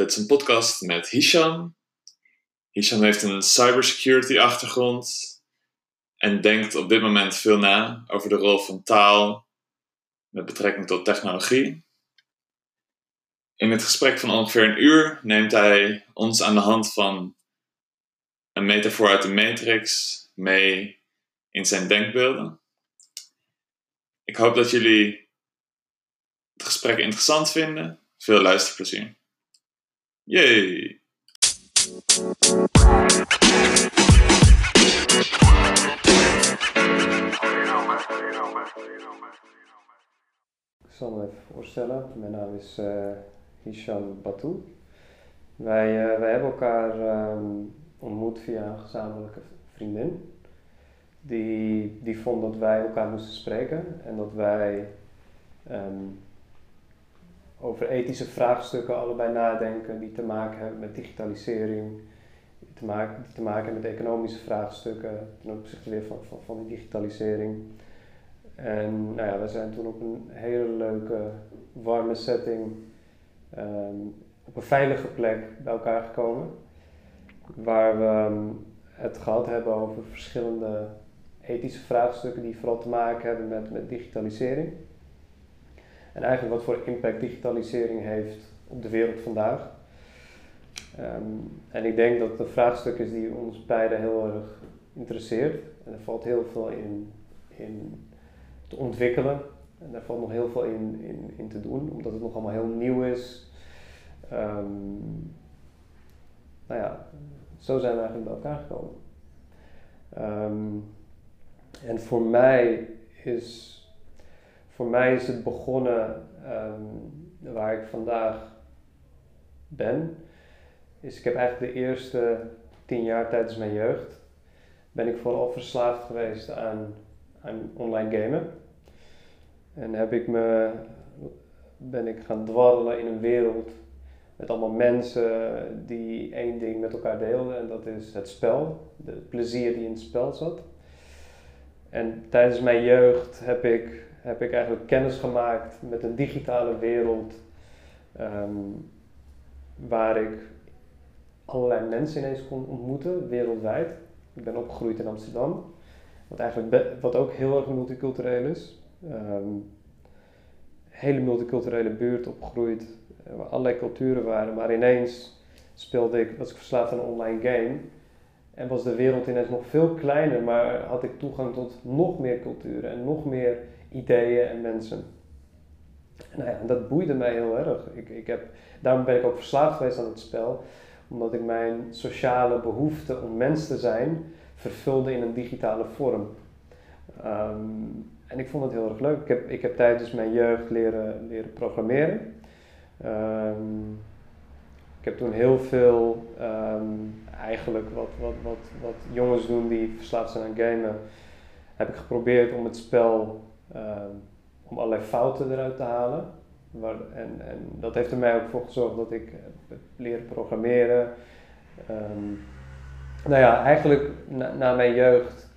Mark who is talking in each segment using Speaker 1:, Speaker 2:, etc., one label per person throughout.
Speaker 1: Dit is een podcast met Hisham. Hisham heeft een cybersecurity achtergrond en denkt op dit moment veel na over de rol van taal met betrekking tot technologie. In het gesprek van ongeveer een uur neemt hij ons aan de hand van een metafoor uit de Matrix mee in zijn denkbeelden. Ik hoop dat jullie het gesprek interessant vinden. Veel luisterplezier. Yay!
Speaker 2: Ik zal me even voorstellen. Mijn naam is uh, Hisham Batou. Wij, uh, wij hebben elkaar um, ontmoet via een gezamenlijke vriendin. Die, die vond dat wij elkaar moesten spreken en dat wij um, over ethische vraagstukken allebei nadenken die te maken hebben met digitalisering, die te maken, die te maken hebben met economische vraagstukken ten opzichte weer van, van, van die digitalisering. En nou ja, we zijn toen op een hele leuke, warme setting, um, op een veilige plek bij elkaar gekomen. Waar we um, het gehad hebben over verschillende ethische vraagstukken die vooral te maken hebben met, met digitalisering. En eigenlijk wat voor impact digitalisering heeft op de wereld vandaag. Um, en ik denk dat het een vraagstuk is die ons beiden heel erg interesseert. En er valt heel veel in, in te ontwikkelen. En daar valt nog heel veel in, in, in te doen, omdat het nog allemaal heel nieuw is. Um, nou ja, zo zijn we eigenlijk bij elkaar gekomen. Um, en voor mij is, voor mij is het begonnen um, waar ik vandaag ben. Is ik heb eigenlijk de eerste tien jaar tijdens mijn jeugd ben ik vooral verslaafd geweest aan, aan online gamen. En heb ik me, ben ik gaan dwarrelen in een wereld met allemaal mensen die één ding met elkaar deelden en dat is het spel, de plezier die in het spel zat. En tijdens mijn jeugd heb ik, heb ik eigenlijk kennis gemaakt met een digitale wereld um, waar ik allerlei mensen ineens kon ontmoeten, wereldwijd. Ik ben opgegroeid in Amsterdam, wat, eigenlijk wat ook heel erg multicultureel is. Um, hele multiculturele buurt opgegroeid, waar allerlei culturen waren, maar ineens speelde ik, was ik verslaafd aan een online game. En was de wereld ineens nog veel kleiner, maar had ik toegang tot nog meer culturen en nog meer ideeën en mensen. Nou ja, dat boeide mij heel erg. Ik, ik heb, daarom ben ik ook verslaafd geweest aan het spel, omdat ik mijn sociale behoefte om mens te zijn vervulde in een digitale vorm. Um, en ik vond het heel erg leuk. Ik heb, ik heb tijdens mijn jeugd leren, leren programmeren. Um, ik heb toen heel veel, um, eigenlijk wat, wat, wat, wat jongens doen die verslaafd zijn aan gamen, heb ik geprobeerd om het spel, um, om allerlei fouten eruit te halen. Waar, en, en dat heeft er mij ook voor gezorgd dat ik heb leren programmeren. Um, nou ja, eigenlijk na, mijn jeugd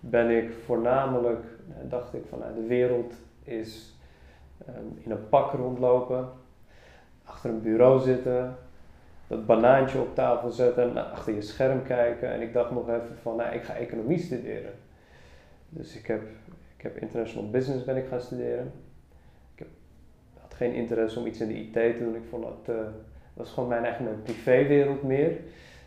Speaker 2: ben ik voornamelijk, dacht ik van nou, de wereld is in een pak rondlopen, achter een bureau zitten, dat banaantje op tafel zetten en achter je scherm kijken. En ik dacht nog even van, nou, ik ga economie studeren. Dus ik heb, ik heb international business ben ik gaan studeren. Ik heb, had geen interesse om iets in de IT te doen. Ik vond dat, uh, was gewoon mijn eigen privéwereld meer.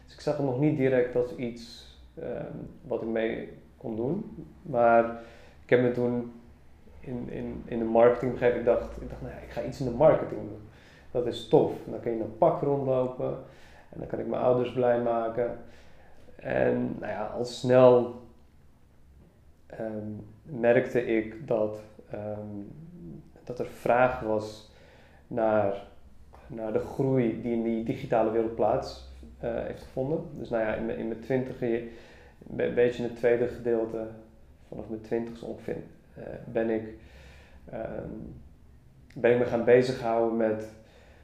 Speaker 2: Dus ik zag het nog niet direct als iets um, wat ik mee kon doen. Maar ik heb me toen in, in, in de marketing begrepen. Ik dacht, ik dacht, nou, ik ga iets in de marketing doen. Dat is tof. Dan kun je in een pak rondlopen en dan kan ik mijn ouders blij maken. En nou ja, al snel um, merkte ik dat, um, dat er vraag was naar, naar de groei die in die digitale wereld plaats uh, heeft gevonden. Dus nou ja, in mijn, in mijn twintiger, een beetje in het tweede gedeelte, vanaf mijn twintigste ongeveer, uh, ben ik, um, ben ik me gaan bezighouden met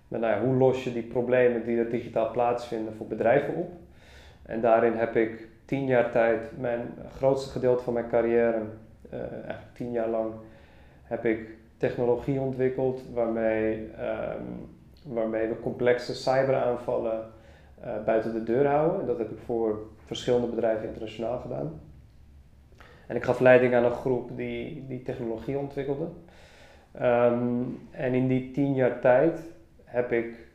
Speaker 2: maar nou ja, hoe los je die problemen die er digitaal plaatsvinden voor bedrijven op? En daarin heb ik tien jaar tijd, mijn grootste gedeelte van mijn carrière, eigenlijk tien jaar lang, heb ik technologie ontwikkeld waarmee, um, waarmee we complexe cyberaanvallen uh, buiten de deur houden. En dat heb ik voor verschillende bedrijven internationaal gedaan. En ik gaf leiding aan een groep die, die technologie ontwikkelde. Um, en in die tien jaar tijd heb ik,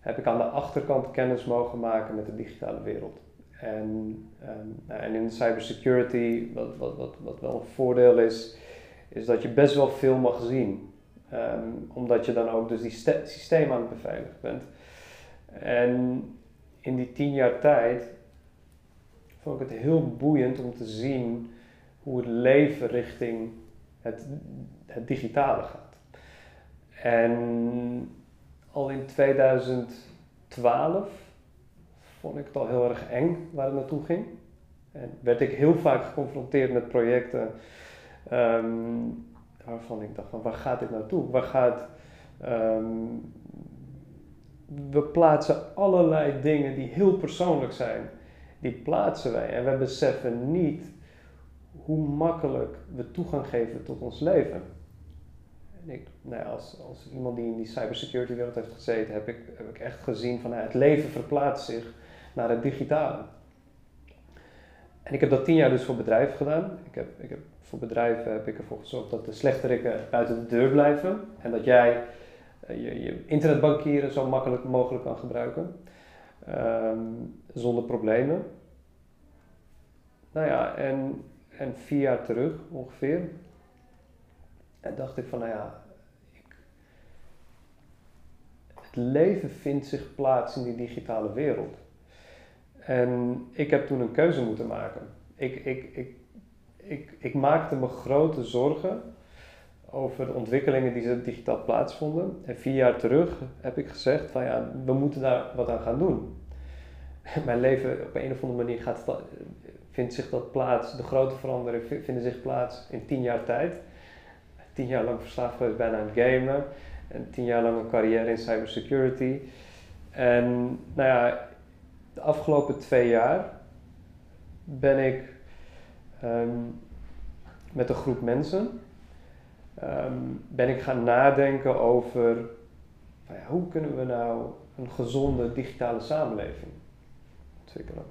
Speaker 2: heb ik aan de achterkant kennis mogen maken met de digitale wereld. En, um, en in cybersecurity, wat, wat, wat, wat wel een voordeel is, is dat je best wel veel mag zien. Um, omdat je dan ook dus die systeem aan het beveiligen bent. En in die tien jaar tijd vond ik het heel boeiend om te zien hoe het leven richting het, het digitale gaat. En al in 2012 vond ik het al heel erg eng waar het naartoe ging. En werd ik heel vaak geconfronteerd met projecten um, waarvan ik dacht van waar gaat dit naartoe? Waar gaat... Um, we plaatsen allerlei dingen die heel persoonlijk zijn, die plaatsen wij. En we beseffen niet hoe makkelijk we toegang geven tot ons leven. En ik, nou ja, als, als iemand die in die cybersecurity wereld heeft gezeten, heb ik, heb ik echt gezien van het leven verplaatst zich naar het digitale. En ik heb dat tien jaar dus voor bedrijven gedaan. Ik heb, ik heb, voor bedrijven heb ik ervoor gezorgd dat de slechterikken buiten de deur blijven. En dat jij eh, je, je internetbankieren zo makkelijk mogelijk kan gebruiken. Um, zonder problemen. Nou ja, en, en vier jaar terug ongeveer. En dacht ik van, nou ja, ik, het leven vindt zich plaats in die digitale wereld. En ik heb toen een keuze moeten maken. Ik, ik, ik, ik, ik maakte me grote zorgen over de ontwikkelingen die ze digitaal plaatsvonden. En vier jaar terug heb ik gezegd van ja, we moeten daar wat aan gaan doen. Mijn leven op een of andere manier gaat, vindt zich dat plaats, de grote veranderingen vinden zich plaats in tien jaar tijd. Tien jaar lang verslaafd geweest bijna aan gamen. En tien jaar lang een carrière in cybersecurity. En nou ja, de afgelopen twee jaar ben ik um, met een groep mensen um, ben ik gaan nadenken over hoe kunnen we nou een gezonde digitale samenleving ontwikkelen.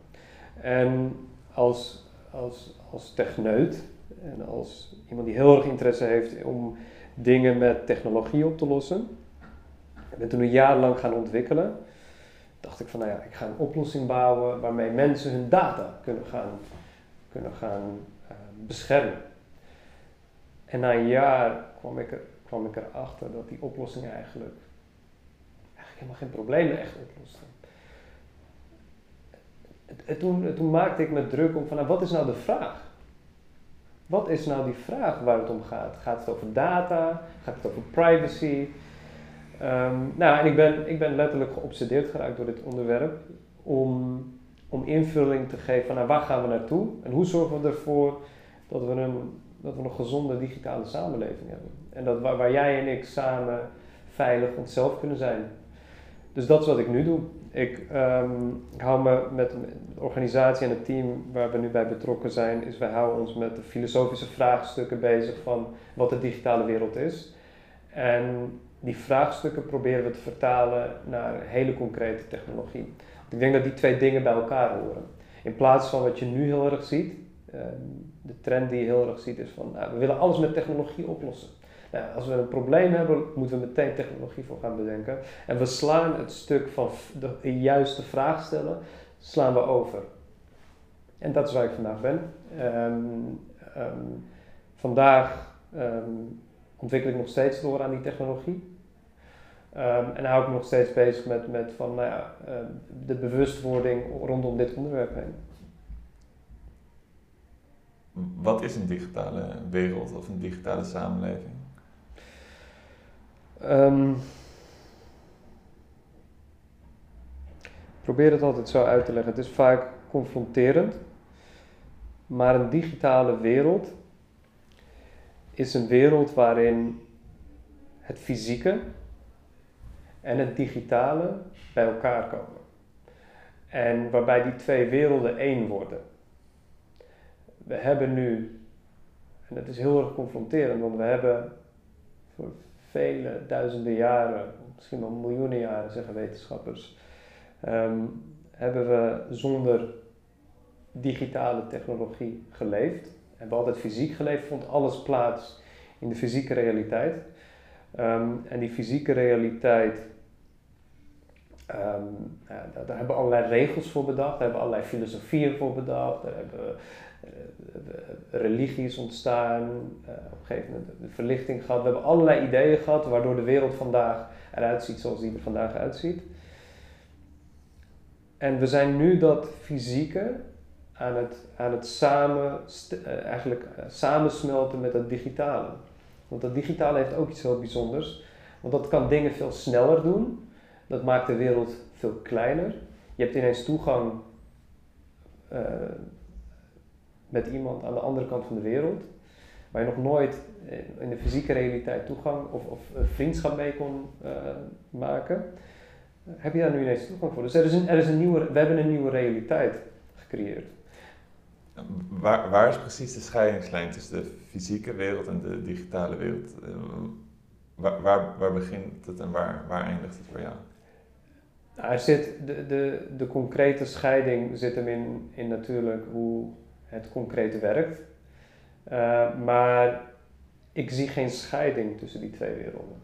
Speaker 2: En als, als, als techneut en als iemand die heel erg interesse heeft om dingen met technologie op te lossen, ik ben toen een jaar lang gaan ontwikkelen. Dacht ik van nou ja, ik ga een oplossing bouwen waarmee mensen hun data kunnen gaan, kunnen gaan uh, beschermen. En na een jaar kwam ik, er, kwam ik erachter dat die oplossing eigenlijk, eigenlijk helemaal geen problemen echt oploste. En toen, toen maakte ik me druk om van, nou, wat is nou de vraag? Wat is nou die vraag waar het om gaat? Gaat het over data? Gaat het over privacy? Um, nou, en ik ben, ik ben letterlijk geobsedeerd geraakt door dit onderwerp om, om invulling te geven van nou, waar gaan we naartoe en hoe zorgen we ervoor dat we een dat we een gezonde digitale samenleving hebben. En dat waar, jij en ik samen veilig onszelf kunnen zijn. Dus dat is wat ik nu doe. Ik, um, hou me met de organisatie en het team waar we nu bij betrokken zijn, is wij houden ons met de filosofische vraagstukken bezig van wat de digitale wereld is. En die vraagstukken proberen we te vertalen naar hele concrete technologie. Ik denk dat die twee dingen bij elkaar horen. In plaats van wat je nu heel erg ziet, Ehm, de trend die je heel erg ziet is van nou, we willen alles met technologie oplossen. Nou, als we een probleem hebben, moeten we meteen technologie voor gaan bedenken. En we slaan het stuk van de juiste vraag stellen, slaan we over. En dat is waar ik vandaag ben. Um, um, vandaag ontwikkel ik nog steeds door aan die technologie. en hou ik me nog steeds bezig met, met van, nou ja, de bewustwording rondom dit onderwerp heen
Speaker 1: wat is een digitale wereld of een digitale samenleving?
Speaker 2: Um, ik probeer het altijd zo uit te leggen. Het is vaak confronterend, maar een digitale wereld is een wereld waarin het fysieke en het digitale bij elkaar komen. En waarbij die twee werelden één worden we hebben nu, en dat is heel erg confronterend, want we hebben voor vele duizenden jaren, misschien wel miljoenen jaren, zeggen wetenschappers, ehm, hebben we zonder digitale technologie geleefd. Hebben altijd fysiek geleefd, vond alles plaats in de fysieke realiteit. Ehm, en die fysieke realiteit, um, ja, daar, hebben we allerlei regels voor bedacht, daar hebben we allerlei filosofieën voor bedacht, daar hebben uh, religies ontstaan, uh, op gegeven moment de verlichting gehad. We hebben allerlei ideeën gehad waardoor de wereld vandaag eruit ziet zoals die er vandaag uitziet. En we zijn nu dat fysieke aan het, aan het samen, uh, eigenlijk, samensmelten met het digitale. Want dat digitale heeft ook iets heel bijzonders. Want dat kan dingen veel sneller doen. Dat maakt de wereld veel kleiner. Je hebt ineens toegang uh, met iemand aan de andere kant van de wereld. Waar je nog nooit in de fysieke realiteit toegang of, of vriendschap mee kon maken. Heb je daar nu ineens toegang voor? Dus er is er is een nieuwe, we hebben een nieuwe realiteit gecreëerd.
Speaker 3: Waar, waar, is precies de scheidingslijn tussen de fysieke wereld en de digitale wereld? Uh, waar, waar, waar, begint het en waar, waar eindigt het voor jou?
Speaker 2: Nou, er zit de, de, de concrete scheiding zit hem in, in natuurlijk hoe het concrete werkt. Uh, maar ik zie geen scheiding tussen die twee werelden.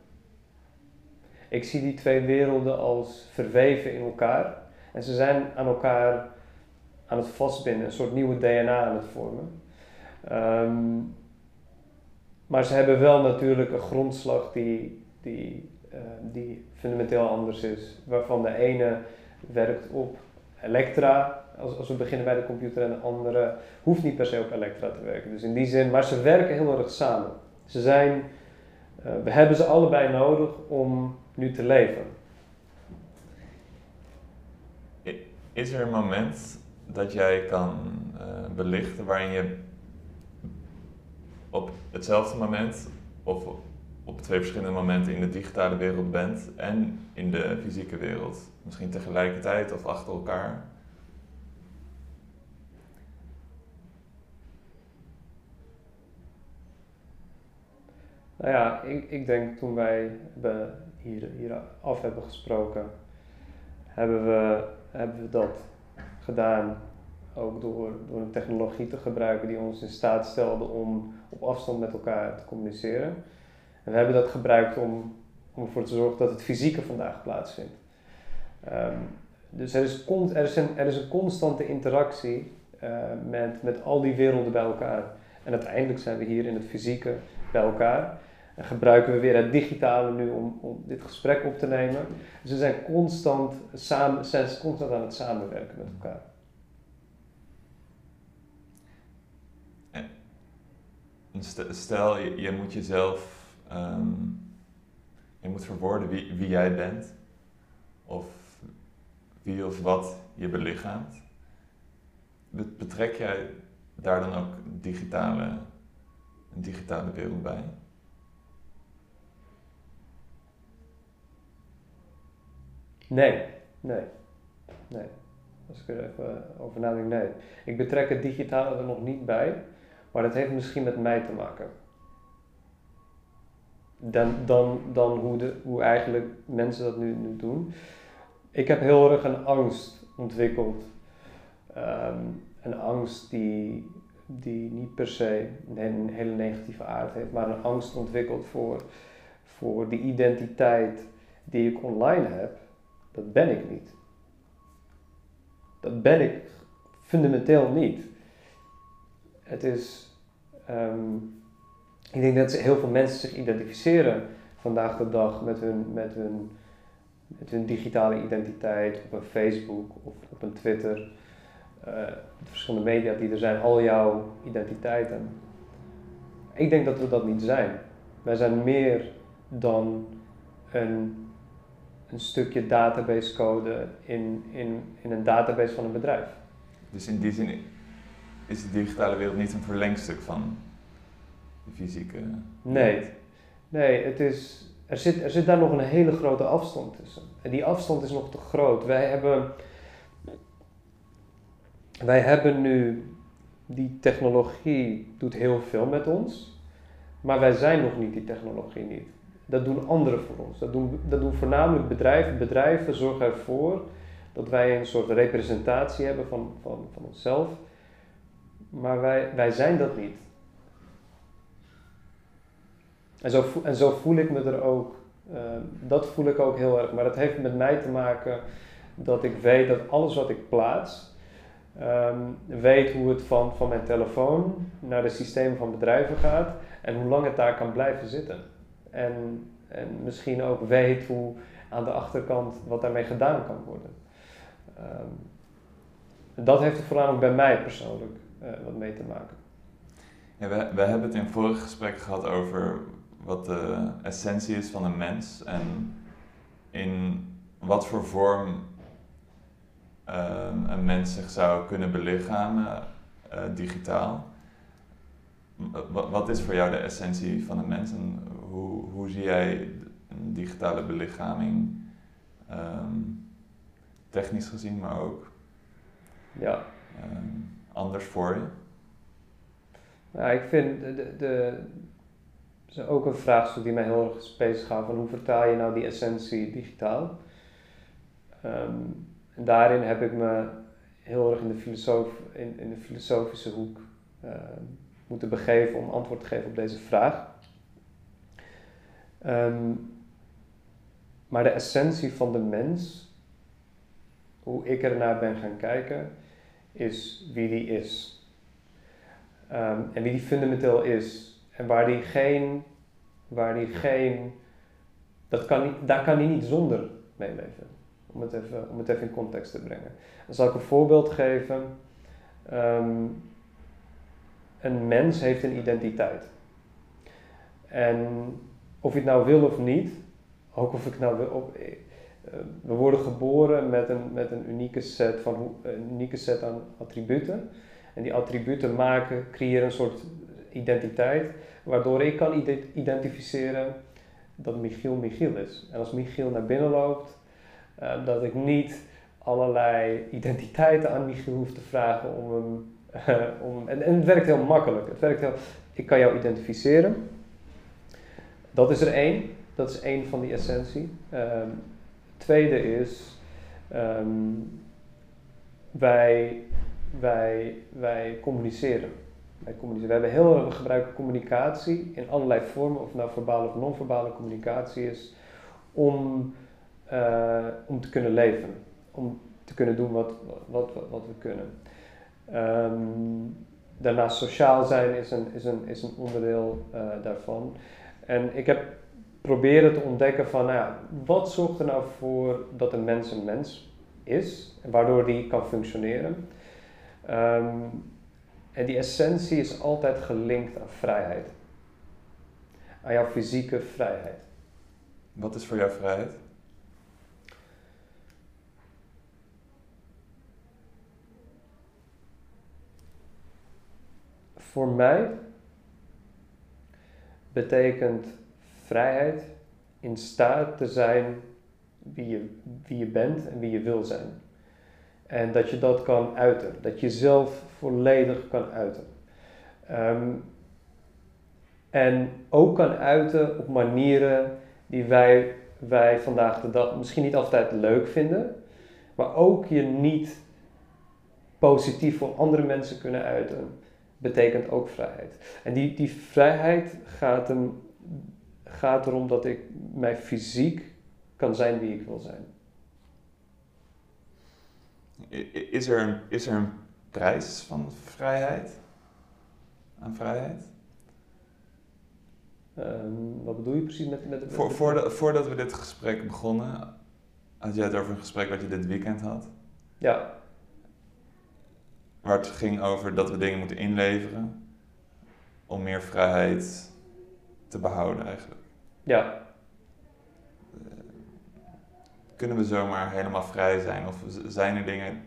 Speaker 2: Ik zie die twee werelden als verweven in elkaar. En ze zijn aan elkaar aan het vastbinden, een soort nieuwe DNA aan het vormen. Um, maar ze hebben wel natuurlijk een grondslag die, die, uh, die fundamenteel anders is. Waarvan de ene werkt op Elektra, als, als we beginnen bij de computer, en de andere hoeft niet per se op Elektra te werken. Dus in die zin, maar ze werken heel erg samen. Ze zijn, uh, we hebben ze allebei nodig om nu te leven.
Speaker 3: Is er een moment dat jij kan uh, belichten waarin je op hetzelfde moment of op twee verschillende momenten in de digitale wereld bent en in de fysieke wereld? Misschien tegelijkertijd of achter elkaar?
Speaker 2: Nou ja, ik, ik denk toen wij hier, hier af hebben gesproken, hebben we, hebben we dat gedaan. Ook door, door een technologie te gebruiken die ons in staat stelde om op afstand met elkaar te communiceren. En we hebben dat gebruikt om, om ervoor te zorgen dat het fysieke vandaag plaatsvindt. Um, dus er is, er, is een, er is een constante interactie uh, met, met al die werelden bij elkaar. En uiteindelijk zijn we hier in het fysieke bij elkaar. En gebruiken we weer het digitale nu om, om dit gesprek op te nemen. Dus we zijn constant, samen, zijn constant aan het samenwerken met elkaar.
Speaker 3: Stel, je, moet jezelf, um, je moet verwoorden wie, wie jij bent, of wie of wat je belichaamt. Betrek jij daar dan ook digitale, een digitale wereld bij?
Speaker 2: Nee, nee, nee. Als ik er even over nadenk, nee. Ik betrek het digitale er nog niet bij, maar dat heeft misschien met mij te maken. Dan, dan, dan hoe, de, hoe eigenlijk mensen dat nu, nu doen. Ik heb heel erg een angst ontwikkeld. Um, een angst die, die niet per se een hele negatieve aard heeft, maar een angst ontwikkeld voor, voor de identiteit die ik online heb dat ben ik niet. Dat ben ik fundamenteel niet. Het is. Um, ik denk dat heel veel mensen zich identificeren vandaag de dag met hun, met hun, met hun digitale identiteit op een Facebook of op een Twitter. Uh, de verschillende media die er zijn, al jouw identiteiten. Ik denk dat we dat niet zijn. Wij zijn meer dan een een stukje databasecode in, in, in een database van een bedrijf.
Speaker 3: Dus in die zin is de digitale wereld niet een verlengstuk van de fysieke
Speaker 2: Nee, nee het is, er, zit, er zit daar nog een hele grote afstand tussen. En die afstand is nog te groot. Wij hebben, wij hebben nu, die technologie doet heel veel met ons, maar wij zijn nog niet die technologie niet. Dat doen anderen voor ons. Dat doen, dat doen voornamelijk bedrijven. Bedrijven zorgen ervoor dat wij een soort representatie hebben van, van, van onszelf. Maar wij, wij zijn dat niet. En zo, en zo voel ik me er ook, uh, dat voel ik ook heel erg. Maar dat heeft met mij te maken dat ik weet dat alles wat ik plaats, um, weet hoe het van, van mijn telefoon naar de systemen van bedrijven gaat en hoe lang het daar kan blijven zitten. En, en misschien ook weet hoe aan de achterkant wat daarmee gedaan kan worden. Um, dat heeft er voornamelijk bij mij persoonlijk uh, wat mee te maken.
Speaker 3: We, we hebben het in vorige gesprek gehad over wat de essentie is van een mens en in wat voor vorm um, een mens zich zou kunnen belichamen uh, digitaal. Wat, wat is voor jou de essentie van een mens en hoe, hoe zie jij een digitale belichaming um, technisch gezien, maar ook
Speaker 2: ja.
Speaker 3: Um, anders voor je?
Speaker 2: Ja, ik vind de, de, de is ook een vraagstuk die mij heel erg bezighoudt. Van hoe vertaal je nou die essentie digitaal? Um, en daarin heb ik me heel erg in de, filosoof, in, in de filosofische hoek uh, moeten begeven om antwoord te geven op deze vraag. Um, maar de essentie van de mens, hoe ik ernaar ben gaan kijken, is wie die is. Um, en wie die fundamenteel is. En waar die geen, waar die geen, dat kan daar kan hij niet zonder meeleven. Om het, even, om het even in context te brengen. Dan zal ik een voorbeeld geven. Um, een mens heeft een identiteit. En of je het nou wil of niet, ook of ik nou wil, eh, we worden geboren met een, met een unieke set van unieke set aan attributen. En die attributen maken, creëren een soort identiteit, waardoor ik kan identificeren dat Michiel Michiel is. En als Michiel naar binnen loopt, uh, dat ik niet allerlei identiteiten aan Michiel hoef te vragen om hem. Om, en, en, het werkt heel makkelijk. Het werkt heel, ik kan jou identificeren. Dat is er één. Dat is één van die essentie. Um, tweede is, um, wij, wij, wij communiceren. Wij communiceren. We hebben heel we gebruiken communicatie in allerlei vormen, of nou verbale of non-verbale communicatie is, om, uh, om te kunnen leven. Om te kunnen doen wat, wat, wat, we kunnen. Um, daarnaast sociaal zijn is een, is een, is een onderdeel uh, daarvan. En ik heb proberen te ontdekken van, nou ja, wat zorgt er nou voor dat een mens een mens is, waardoor die kan functioneren. Um, en die essentie is altijd gelinkt aan vrijheid. Aan jouw fysieke vrijheid.
Speaker 3: Wat is voor jou vrijheid?
Speaker 2: Voor mij betekent vrijheid in staat te zijn wie je, wie je bent en wie je wil zijn. En dat je dat kan uiten, dat je zelf volledig kan uiten. Um, en ook kan uiten op manieren die wij, wij vandaag de dag misschien niet altijd leuk vinden, maar ook je niet positief voor andere mensen kunnen uiten, betekent ook vrijheid. En die, die vrijheid gaat hem gaat erom dat ik mij fysiek kan zijn wie ik wil zijn.
Speaker 3: Is er een, is er een prijs van vrijheid? Aan vrijheid?
Speaker 2: Um, wat bedoel je precies met... met, met
Speaker 3: Voor, voordat, voordat we dit gesprek begonnen, had jij het over een gesprek wat je dit weekend had?
Speaker 2: Ja.
Speaker 3: Waar het ging over dat we dingen moeten inleveren om meer vrijheid te behouden eigenlijk.
Speaker 2: Ja.
Speaker 3: Kunnen we zomaar helemaal vrij zijn? Of zijn er dingen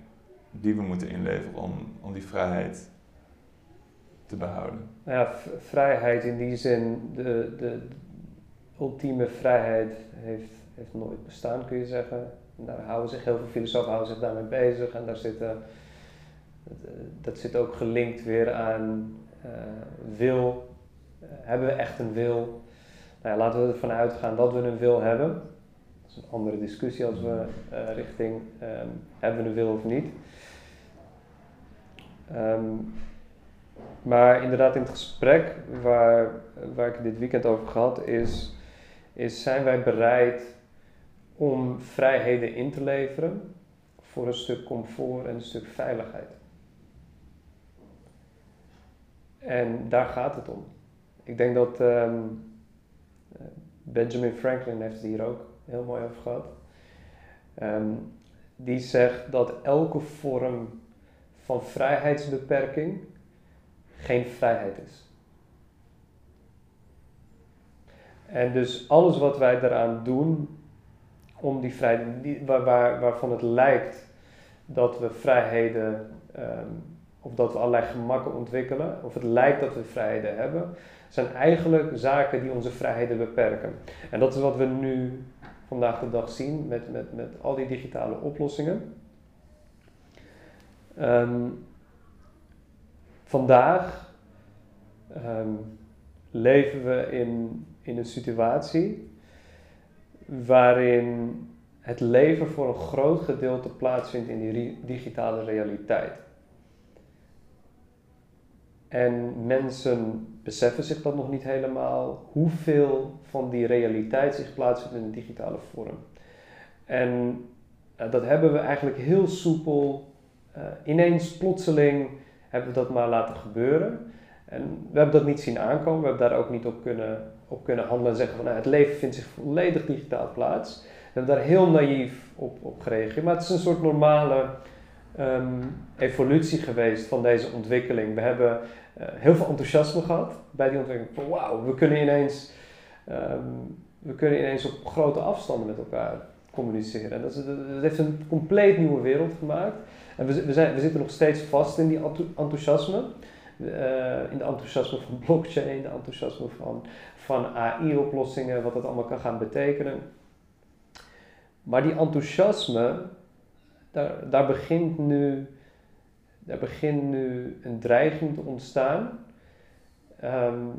Speaker 3: die we moeten inleveren om, om die vrijheid te behouden?
Speaker 2: Nou ja, vrijheid in die zin, de, de, ultieme vrijheid heeft, heeft nooit bestaan, kun je zeggen. En daar houden zich heel veel filosofen houden zich daarmee bezig en daar zitten, dat zit ook gelinkt weer aan uh, wil. Hebben we echt een wil? Nou ja, laten we ervan uitgaan dat we een wil hebben. Dat is een andere discussie als we eh, richting ehm, hebben we een wil of niet. Ehm, maar inderdaad in het gesprek waar, waar ik dit weekend over gehad is, is zijn wij bereid om vrijheden in te leveren voor een stuk comfort en een stuk veiligheid. En daar gaat het om. Ik denk dat ehm, Benjamin Franklin heeft het hier ook heel mooi over gehad. Ehm, die zegt dat elke vorm van vrijheidsbeperking geen vrijheid is. En dus alles wat wij daaraan doen om die vrijheid, waar, waar, waarvan het lijkt dat we vrijheden, um, of dat we allerlei gemakken ontwikkelen, of het lijkt dat we vrijheden hebben, zijn eigenlijk zaken die onze vrijheden beperken. En dat is wat we nu vandaag de dag zien met, met, met al die digitale oplossingen. Um, vandaag um, leven we in, in een situatie waarin het leven voor een groot gedeelte plaatsvindt in die digitale realiteit. En mensen beseffen zich dat nog niet helemaal, hoeveel van die realiteit zich plaatsvindt in een digitale vorm. En uh, dat hebben we eigenlijk heel soepel, uh, ineens plotseling hebben we dat maar laten gebeuren. En we hebben dat niet zien aankomen, we hebben daar ook niet op kunnen, op kunnen handelen en zeggen van nou, het leven vindt zich volledig digitaal plaats. We hebben daar heel naïef op, op gereageerd, maar het is een soort normale um, evolutie geweest van deze ontwikkeling. We hebben uh, heel veel enthousiasme gehad bij die ontwikkeling. Wauw, we kunnen ineens, um, we kunnen ineens op grote afstanden met elkaar communiceren. En dat, is, dat heeft een compleet nieuwe wereld gemaakt. En we, we, zijn, we zitten nog steeds vast in die enthousiasme. Uh, in de enthousiasme van blockchain, de enthousiasme van, van AI-oplossingen, wat dat allemaal kan gaan betekenen. Maar die enthousiasme, daar, daar, begint nu, daar begint nu een dreiging te ontstaan, um,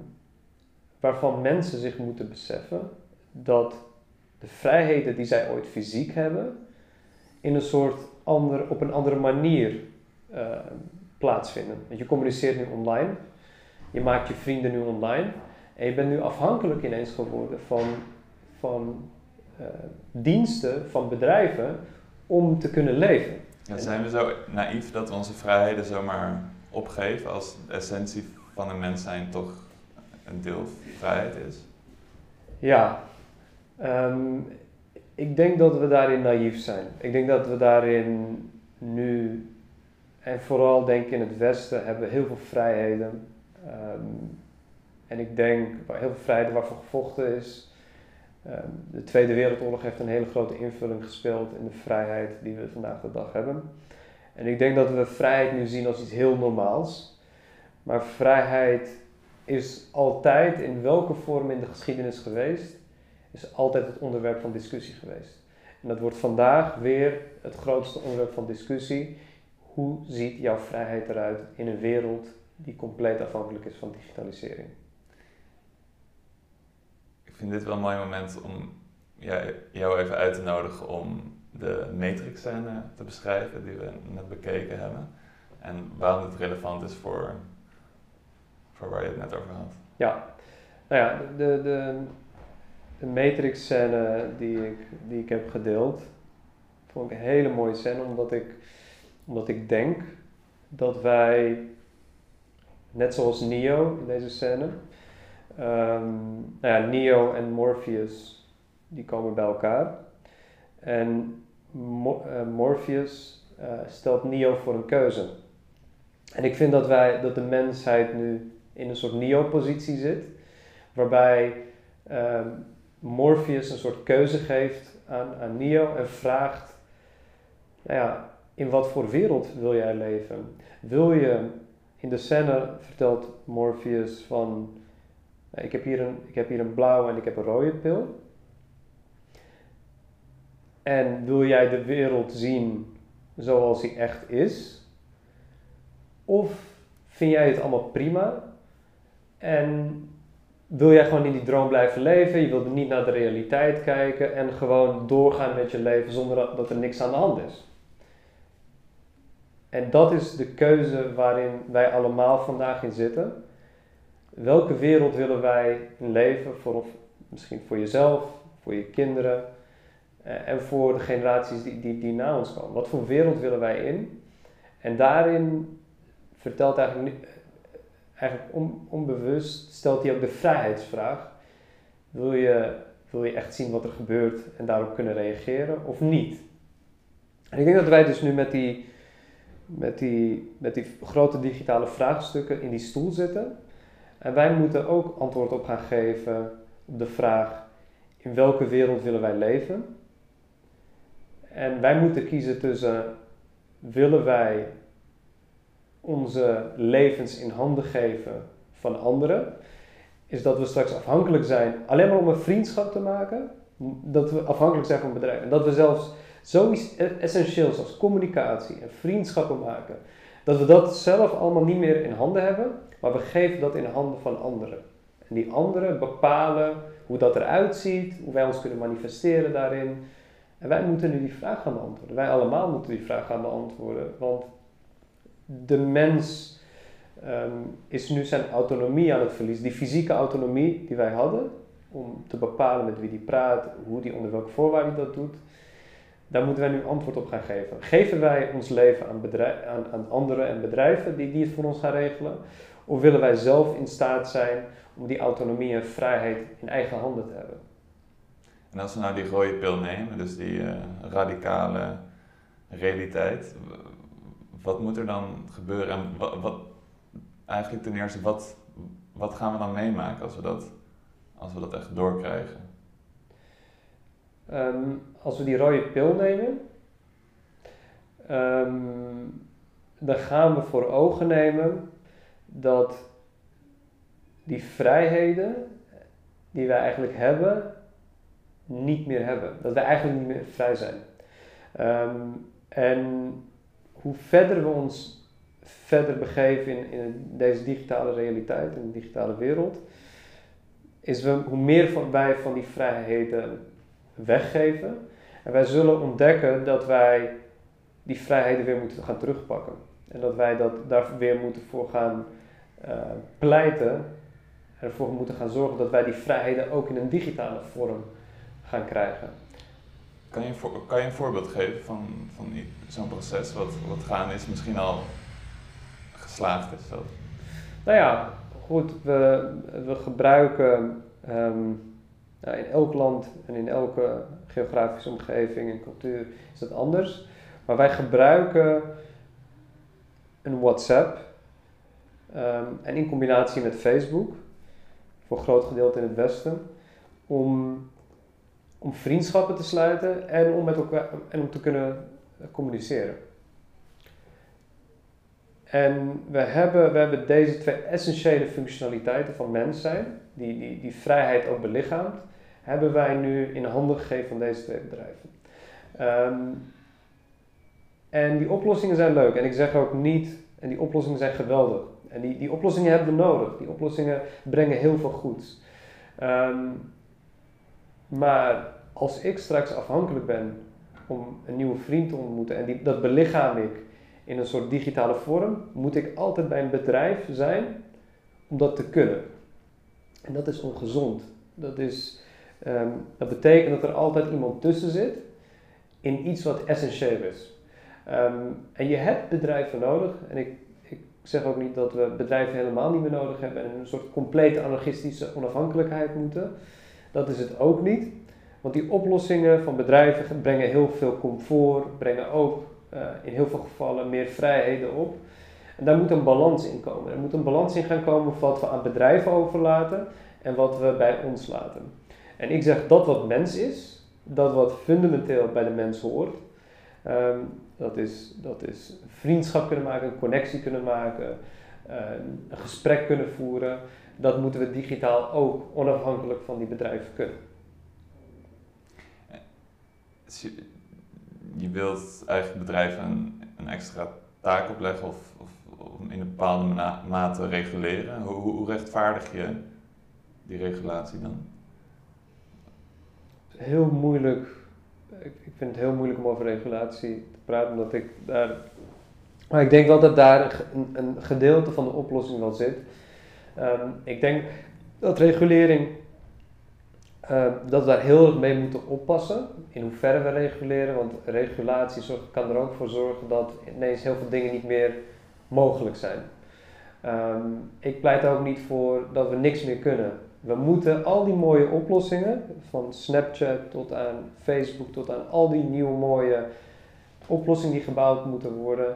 Speaker 2: waarvan mensen zich moeten beseffen dat de vrijheden die zij ooit fysiek hebben, in een soort ander, op een andere manier uh, plaatsvinden. Want je communiceert nu online, je maakt je vrienden nu online en je bent nu afhankelijk ineens geworden van, van uh, diensten van bedrijven om te kunnen leven.
Speaker 3: Ja, zijn we zo naïef dat we onze vrijheden zomaar opgeven als de essentie van een mens zijn toch een deel vrijheid is?
Speaker 2: Ja, um, ik denk dat we daarin naïef zijn. Ik denk dat we daarin nu, en vooral denk ik in het Westen, hebben heel veel vrijheden. Um, en ik denk, heel veel vrijheden waarvoor gevochten is. Um, de Tweede Wereldoorlog heeft een hele grote invulling gespeeld in de vrijheid die we vandaag de dag hebben. En ik denk dat we vrijheid nu zien als iets heel normaals. Maar vrijheid is altijd, in welke vorm in de geschiedenis geweest, is altijd het onderwerp van discussie geweest. En dat wordt vandaag weer het grootste onderwerp van discussie. Hoe ziet jouw vrijheid eruit in een wereld die compleet afhankelijk is van digitalisering?
Speaker 3: Vind dit wel een mooi moment om jou even uit te nodigen om de matrix-scène te beschrijven die we net bekeken hebben. En waarom het relevant is voor, voor waar je het net over had.
Speaker 2: Ja, nou ja, de, de, de Matrix scène die ik, die ik heb gedeeld, vond ik een hele mooie scène, omdat ik, omdat ik denk dat wij, net zoals Neo in deze scène, um, nou ja, Neo en Morpheus, die komen bij elkaar. En uh, Morpheus uh, stelt Neo voor een keuze. En ik vind dat wij, dat de mensheid nu in een soort Neo-positie zit, waarbij um, Morpheus een soort keuze geeft aan, aan Neo en vraagt, nou ja, in wat voor wereld wil jij leven? Wil je, in de scène vertelt Morpheus van, ik, heb hier een, ik heb hier een blauwe en ik heb een rode pil. En wil jij de wereld zien zoals die echt is? Of vind jij het allemaal prima? En wil jij gewoon in die droom blijven leven, je wilt niet naar de realiteit kijken en gewoon doorgaan met je leven zonder dat er niks aan de hand is. En dat is de keuze waarin wij allemaal vandaag in zitten. Welke wereld willen wij leven, voor, misschien voor jezelf, voor je kinderen eh, en voor de generaties die, die, die na ons komen? Wat voor wereld willen wij in? En daarin vertelt eigenlijk, eigenlijk onbewust, stelt hij ook de vrijheidsvraag. Wil je, wil je echt zien wat er gebeurt en daarop kunnen reageren of niet? En ik denk dat wij dus nu met die, met die, met die grote digitale vraagstukken in die stoel zitten. En wij moeten ook antwoord op gaan geven op de vraag: in welke wereld willen wij leven? En wij moeten kiezen tussen willen wij onze levens in handen geven van anderen, is dat we straks afhankelijk zijn alleen maar om een vriendschap te maken, dat we afhankelijk zijn van bedrijven. Dat we zelfs zoiets essentieels als communicatie en vriendschappen maken, dat we dat zelf allemaal niet meer in handen hebben, maar we geven dat in de handen van anderen. En die anderen bepalen hoe dat eruit ziet, hoe wij ons kunnen manifesteren daarin. En wij moeten nu die vraag gaan beantwoorden. Wij allemaal moeten die vraag gaan beantwoorden. Want de mens ehm, is nu zijn autonomie aan het verliezen. Die fysieke autonomie die wij hadden, om te bepalen met wie die praat, hoe die onder welke voorwaarden dat doet, daar moeten wij nu antwoord op gaan geven. Geven wij ons leven aan, aan, aan anderen en bedrijven die, die het voor ons gaan regelen? Of willen wij zelf in staat zijn om die autonomie en vrijheid in eigen handen te hebben?
Speaker 3: En als we nou die rode pil nemen, dus die uh, radicale realiteit, wat moet er dan gebeuren? En wat, wat, eigenlijk ten eerste, wat, wat gaan we dan meemaken als we dat, als we dat echt doorkrijgen?
Speaker 2: Um, als we die rode pil nemen, um, dan gaan we voor ogen nemen dat die vrijheden die wij eigenlijk hebben, niet meer hebben. Dat wij eigenlijk niet meer vrij zijn. Um, en hoe verder we ons verder begeven in, deze digitale realiteit, in de digitale wereld, is we, hoe meer wij van die vrijheden weggeven. En wij zullen ontdekken dat wij die vrijheden weer moeten gaan terugpakken. En dat wij dat, daar weer moeten voor gaan uh, pleiten. Ervoor moeten gaan zorgen dat wij die vrijheden ook in een digitale vorm gaan krijgen.
Speaker 3: Kan je, een kan je een voorbeeld geven van, van zo'n proces wat, wat gaan is, misschien al geslaagd is? Zo?
Speaker 2: Nou ja, goed, we, we gebruiken um, nou, in elk land en in elke geografische omgeving en cultuur is dat anders. Maar wij gebruiken een WhatsApp um, en in combinatie met Facebook, voor een groot gedeelte in het Westen, om om vriendschappen te sluiten en om met elkaar en om te kunnen communiceren. En we hebben, we hebben deze twee essentiële functionaliteiten van mens zijn, die, die, die vrijheid ook belichaamt, hebben wij nu in handen gegeven van deze twee bedrijven. Ehm, en die oplossingen zijn leuk. En ik zeg ook niet, en die oplossingen zijn geweldig. En die, die oplossingen hebben we nodig. Die oplossingen brengen heel veel goeds. Um, maar als ik straks afhankelijk ben om een nieuwe vriend te ontmoeten en die, dat belichaam ik in een soort digitale vorm, moet ik altijd bij een bedrijf zijn om dat te kunnen. En dat is ongezond. Dat, is, ehm, dat betekent dat er altijd iemand tussen zit in iets wat essentieel is. Ehm, en je hebt bedrijven nodig. En ik, ik zeg ook niet dat we bedrijven helemaal niet meer nodig hebben en een soort complete anarchistische onafhankelijkheid moeten. Dat is het ook niet. Want die oplossingen van bedrijven brengen heel veel comfort, brengen ook uh, in heel veel gevallen meer vrijheden op. En daar moet een balans in komen. Er moet een balans in gaan komen van wat we aan bedrijven overlaten en wat we bij ons laten. En ik zeg dat wat mens is, dat wat fundamenteel bij de mens hoort. Um, dat, is, dat is vriendschap kunnen maken, een connectie kunnen maken, uh, een gesprek kunnen voeren dat moeten we digitaal ook onafhankelijk van die bedrijven kunnen.
Speaker 3: Je wilt eigenlijk bedrijven een, een extra taak opleggen of, of, in een bepaalde mate reguleren. Hoe, hoe, rechtvaardig je die regulatie dan?
Speaker 2: Heel moeilijk. Ik, ik vind het heel moeilijk om over regulatie te praten, omdat ik daar. Maar ik denk wel dat daar een, een gedeelte van de oplossing wel zit. Ehm, ik denk dat regulering, uh, dat we daar heel erg mee moeten oppassen. In hoeverre we reguleren, want regulatie kan er ook voor zorgen dat ineens heel veel dingen niet meer mogelijk zijn. Um, ik pleit er ook niet voor dat we niks meer kunnen. We moeten al die mooie oplossingen, van Snapchat tot aan Facebook, tot aan al die nieuwe mooie oplossingen die gebouwd moeten worden,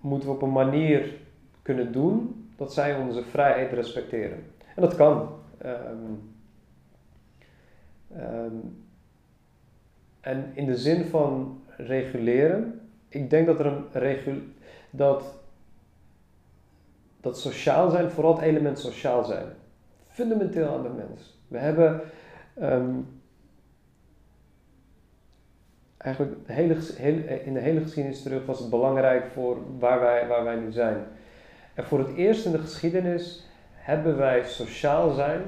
Speaker 2: moeten we op een manier kunnen doen dat zij onze vrijheid respecteren. En dat kan. Um, um, en in de zin van reguleren, ik denk dat er een regul dat, dat sociaal zijn, vooral het element sociaal zijn, fundamenteel aan de mens. We hebben um, eigenlijk hele, hele, in de hele geschiedenis terug was het belangrijk voor waar wij, waar wij nu zijn. En voor het eerst in de geschiedenis hebben wij sociaal zijn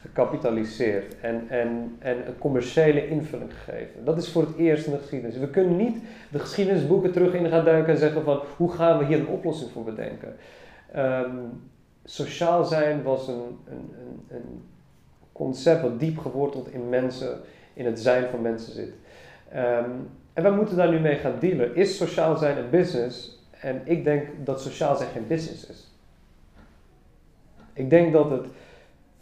Speaker 2: gecapitaliseerd en, en, en een commerciële invulling gegeven. Dat is voor het eerst in de geschiedenis. We kunnen niet de geschiedenisboeken terug in gaan duiken en zeggen van hoe gaan we hier een oplossing voor bedenken. Um, sociaal zijn was een, een, een, een, concept wat diep geworteld in mensen, in het zijn van mensen zit. Um, en wij moeten daar nu mee gaan dealen. Is sociaal zijn een business? En ik denk dat sociaal zijn geen business is. Ik denk dat het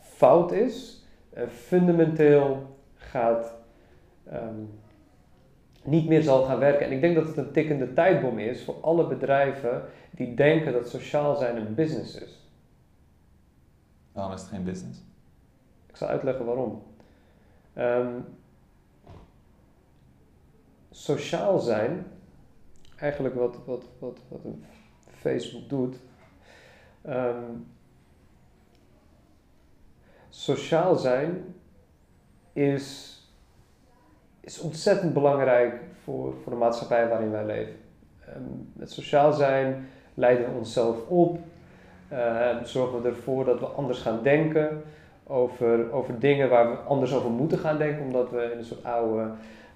Speaker 2: fout is, uh, fundamenteel gaat, um, niet meer zal gaan werken. En ik denk dat het een tikkende tijdbom is voor alle bedrijven die denken dat sociaal zijn een business is.
Speaker 3: Waarom is het geen business?
Speaker 2: Ik zal uitleggen waarom. Um, sociaal zijn, eigenlijk wat, wat, wat, wat Facebook doet, um, sociaal zijn is, is ontzettend belangrijk voor, voor de maatschappij waarin wij leven. Met sociaal zijn leiden we onszelf op, zorgen we ervoor dat we anders gaan denken over, over dingen waar we anders over moeten gaan denken, omdat we in een soort oude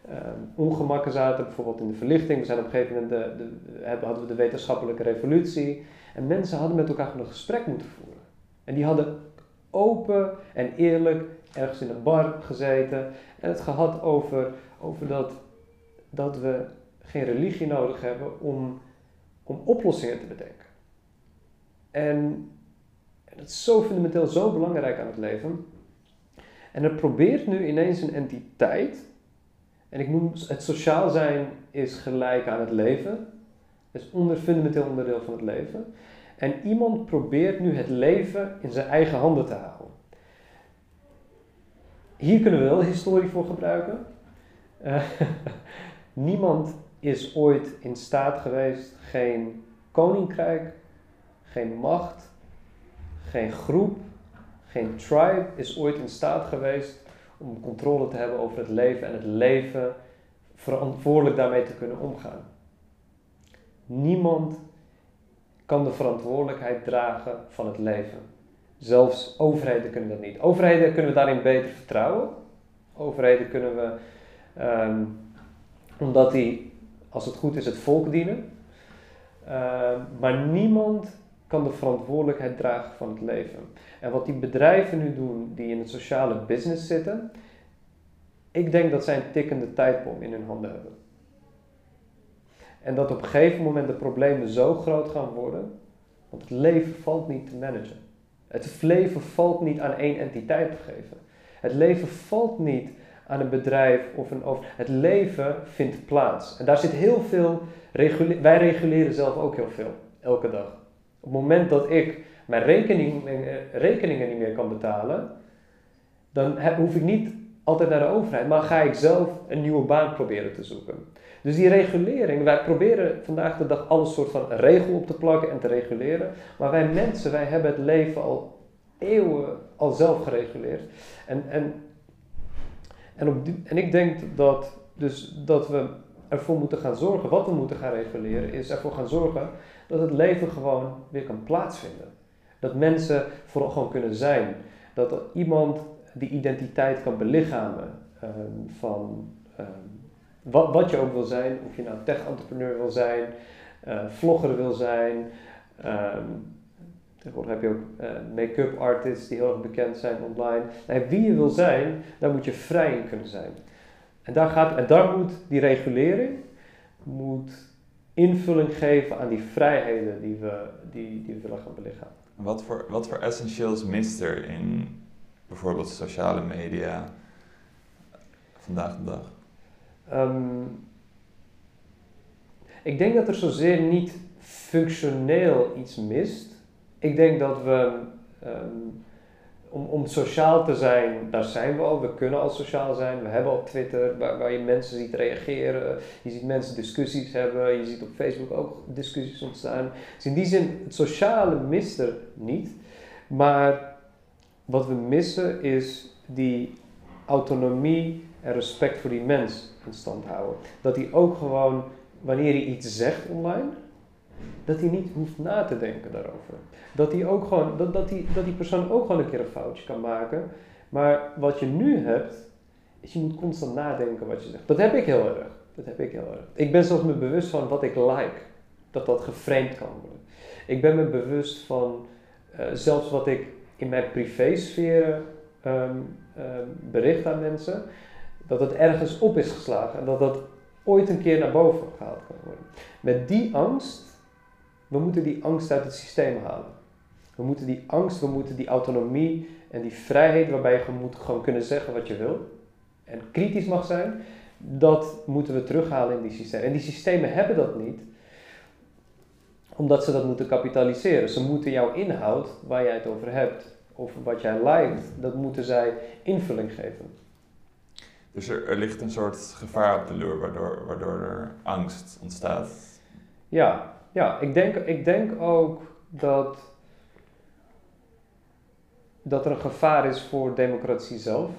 Speaker 2: uh, ongemakken zaten, bijvoorbeeld in de verlichting. We zijn op een gegeven moment de, de, hadden we de wetenschappelijke revolutie en mensen hadden met elkaar een gesprek moeten voeren. En die hadden open en eerlijk ergens in een bar gezeten en het gehad over, over dat, dat we geen religie nodig hebben om, om oplossingen te bedenken. En, dat is zo fundamenteel, zo belangrijk aan het leven. En er probeert nu ineens een entiteit, en ik noem het sociaal zijn is gelijk aan het leven, is onder, fundamenteel onderdeel van het leven. En iemand probeert nu het leven in zijn eigen handen te houden. Hier kunnen we wel historie voor gebruiken. Uh, niemand is ooit in staat geweest, geen koninkrijk, geen macht, geen groep, geen tribe is ooit in staat geweest om controle te hebben over het leven en het leven verantwoordelijk daarmee te kunnen omgaan. Niemand kan de verantwoordelijkheid dragen van het leven. Zelfs overheden kunnen dat niet. Overheden kunnen we daarin beter vertrouwen. Overheden kunnen we, um, omdat die, als het goed is, het volk dienen. Uh, maar niemand kan de verantwoordelijkheid dragen van het leven. En wat die bedrijven nu doen, die in het sociale business zitten, ik denk dat zij een tikkende tijdbom in hun handen hebben. En dat op een gegeven moment de problemen zo groot gaan worden, want het leven valt niet te managen. Het leven valt niet aan één entiteit te geven. Het leven valt niet aan een bedrijf of een over. Het leven vindt plaats. En daar zit heel veel. wij reguleren zelf ook heel veel, elke dag. Op het moment dat ik mijn rekening, rekeningen niet meer kan betalen, dan hoef ik niet altijd naar de overheid, maar ga ik zelf een nieuwe baan proberen te zoeken. Dus die regulering, wij proberen vandaag de dag alles soort van regel op te plakken en te reguleren. Maar wij mensen, wij hebben het leven al eeuwen al zelf gereguleerd. En, en, en, op en ik denk dat, dus dat we ervoor moeten gaan zorgen, wat we moeten gaan reguleren, is ervoor gaan zorgen dat het leven gewoon weer kan plaatsvinden. Dat mensen vooral gewoon kunnen zijn. Dat iemand die identiteit kan belichamen ehm, van ehm, wat, wat je ook wil zijn. Of je nou tech-entrepreneur wil zijn, uh, vlogger wil zijn. Um, tegenwoordig heb je ook uh, make-up artists die heel erg bekend zijn online. Wie je wil zijn, daar moet je vrij in kunnen zijn. En daar, gaat, en daar moet die regulering moet invulling geven aan die vrijheden die we, die, die we willen gaan belichamen.
Speaker 3: Wat voor, wat voor essentieels mist er in bijvoorbeeld sociale media vandaag de dag? Um,
Speaker 2: ik denk dat er zozeer niet functioneel iets mist. Ik denk dat we um, om, om sociaal te zijn, daar zijn we al. We kunnen al sociaal zijn. We hebben al Twitter, waar, je mensen ziet reageren. Je ziet mensen discussies hebben. Je ziet op Facebook ook discussies ontstaan. Dus in die zin, het sociale mist er niet. Maar wat we missen is die autonomie en respect voor die mens in stand houden. Dat hij ook gewoon, wanneer hij iets zegt online, dat hij niet hoeft na te denken daarover. Dat, hij ook gewoon, dat, dat, die, dat die persoon ook gewoon een keer een foutje kan maken. Maar wat je nu hebt, is je moet constant nadenken wat je zegt. Dat heb ik heel erg. Dat heb ik heel erg. Ik ben zelfs me bewust van wat ik like. Dat dat geframed kan worden. Ik ben me bewust van uh, zelfs wat ik in mijn privésfeer um, um, bericht aan mensen. Dat het ergens op is geslagen. En dat dat ooit een keer naar boven gehaald kan worden. Met die angst we moeten die angst uit het systeem halen. We moeten die angst, we moeten die autonomie en die vrijheid waarbij je moet gewoon kunnen zeggen wat je wil en kritisch mag zijn, dat moeten we terughalen in die systemen. En die systemen hebben dat niet, omdat ze dat moeten kapitaliseren. Ze moeten jouw inhoud, waar jij het over hebt, of wat jij lijkt, dat moeten zij invulling geven.
Speaker 3: Dus er, er ligt een soort gevaar op de loer, waardoor, waardoor er angst ontstaat.
Speaker 2: Ja, ja, ik denk, ik denk ook dat, dat er een gevaar is voor democratie zelf.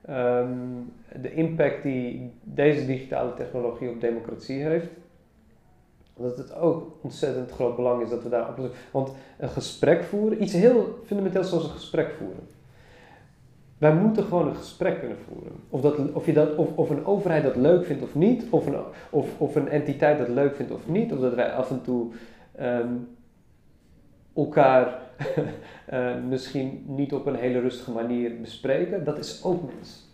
Speaker 2: Ehm, de impact die deze digitale technologie op democratie heeft. Dat het ook ontzettend groot belang is dat we daar op. Want een gesprek voeren, iets heel fundamenteels zoals een gesprek voeren. Wij moeten gewoon een gesprek kunnen voeren. Of, dat, of, je dat, of, of een overheid dat leuk vindt of niet, of een, of, of een entiteit dat leuk vindt of niet, of dat wij af en toe ehm, elkaar uh, misschien niet op een hele rustige manier bespreken, dat is ook mens.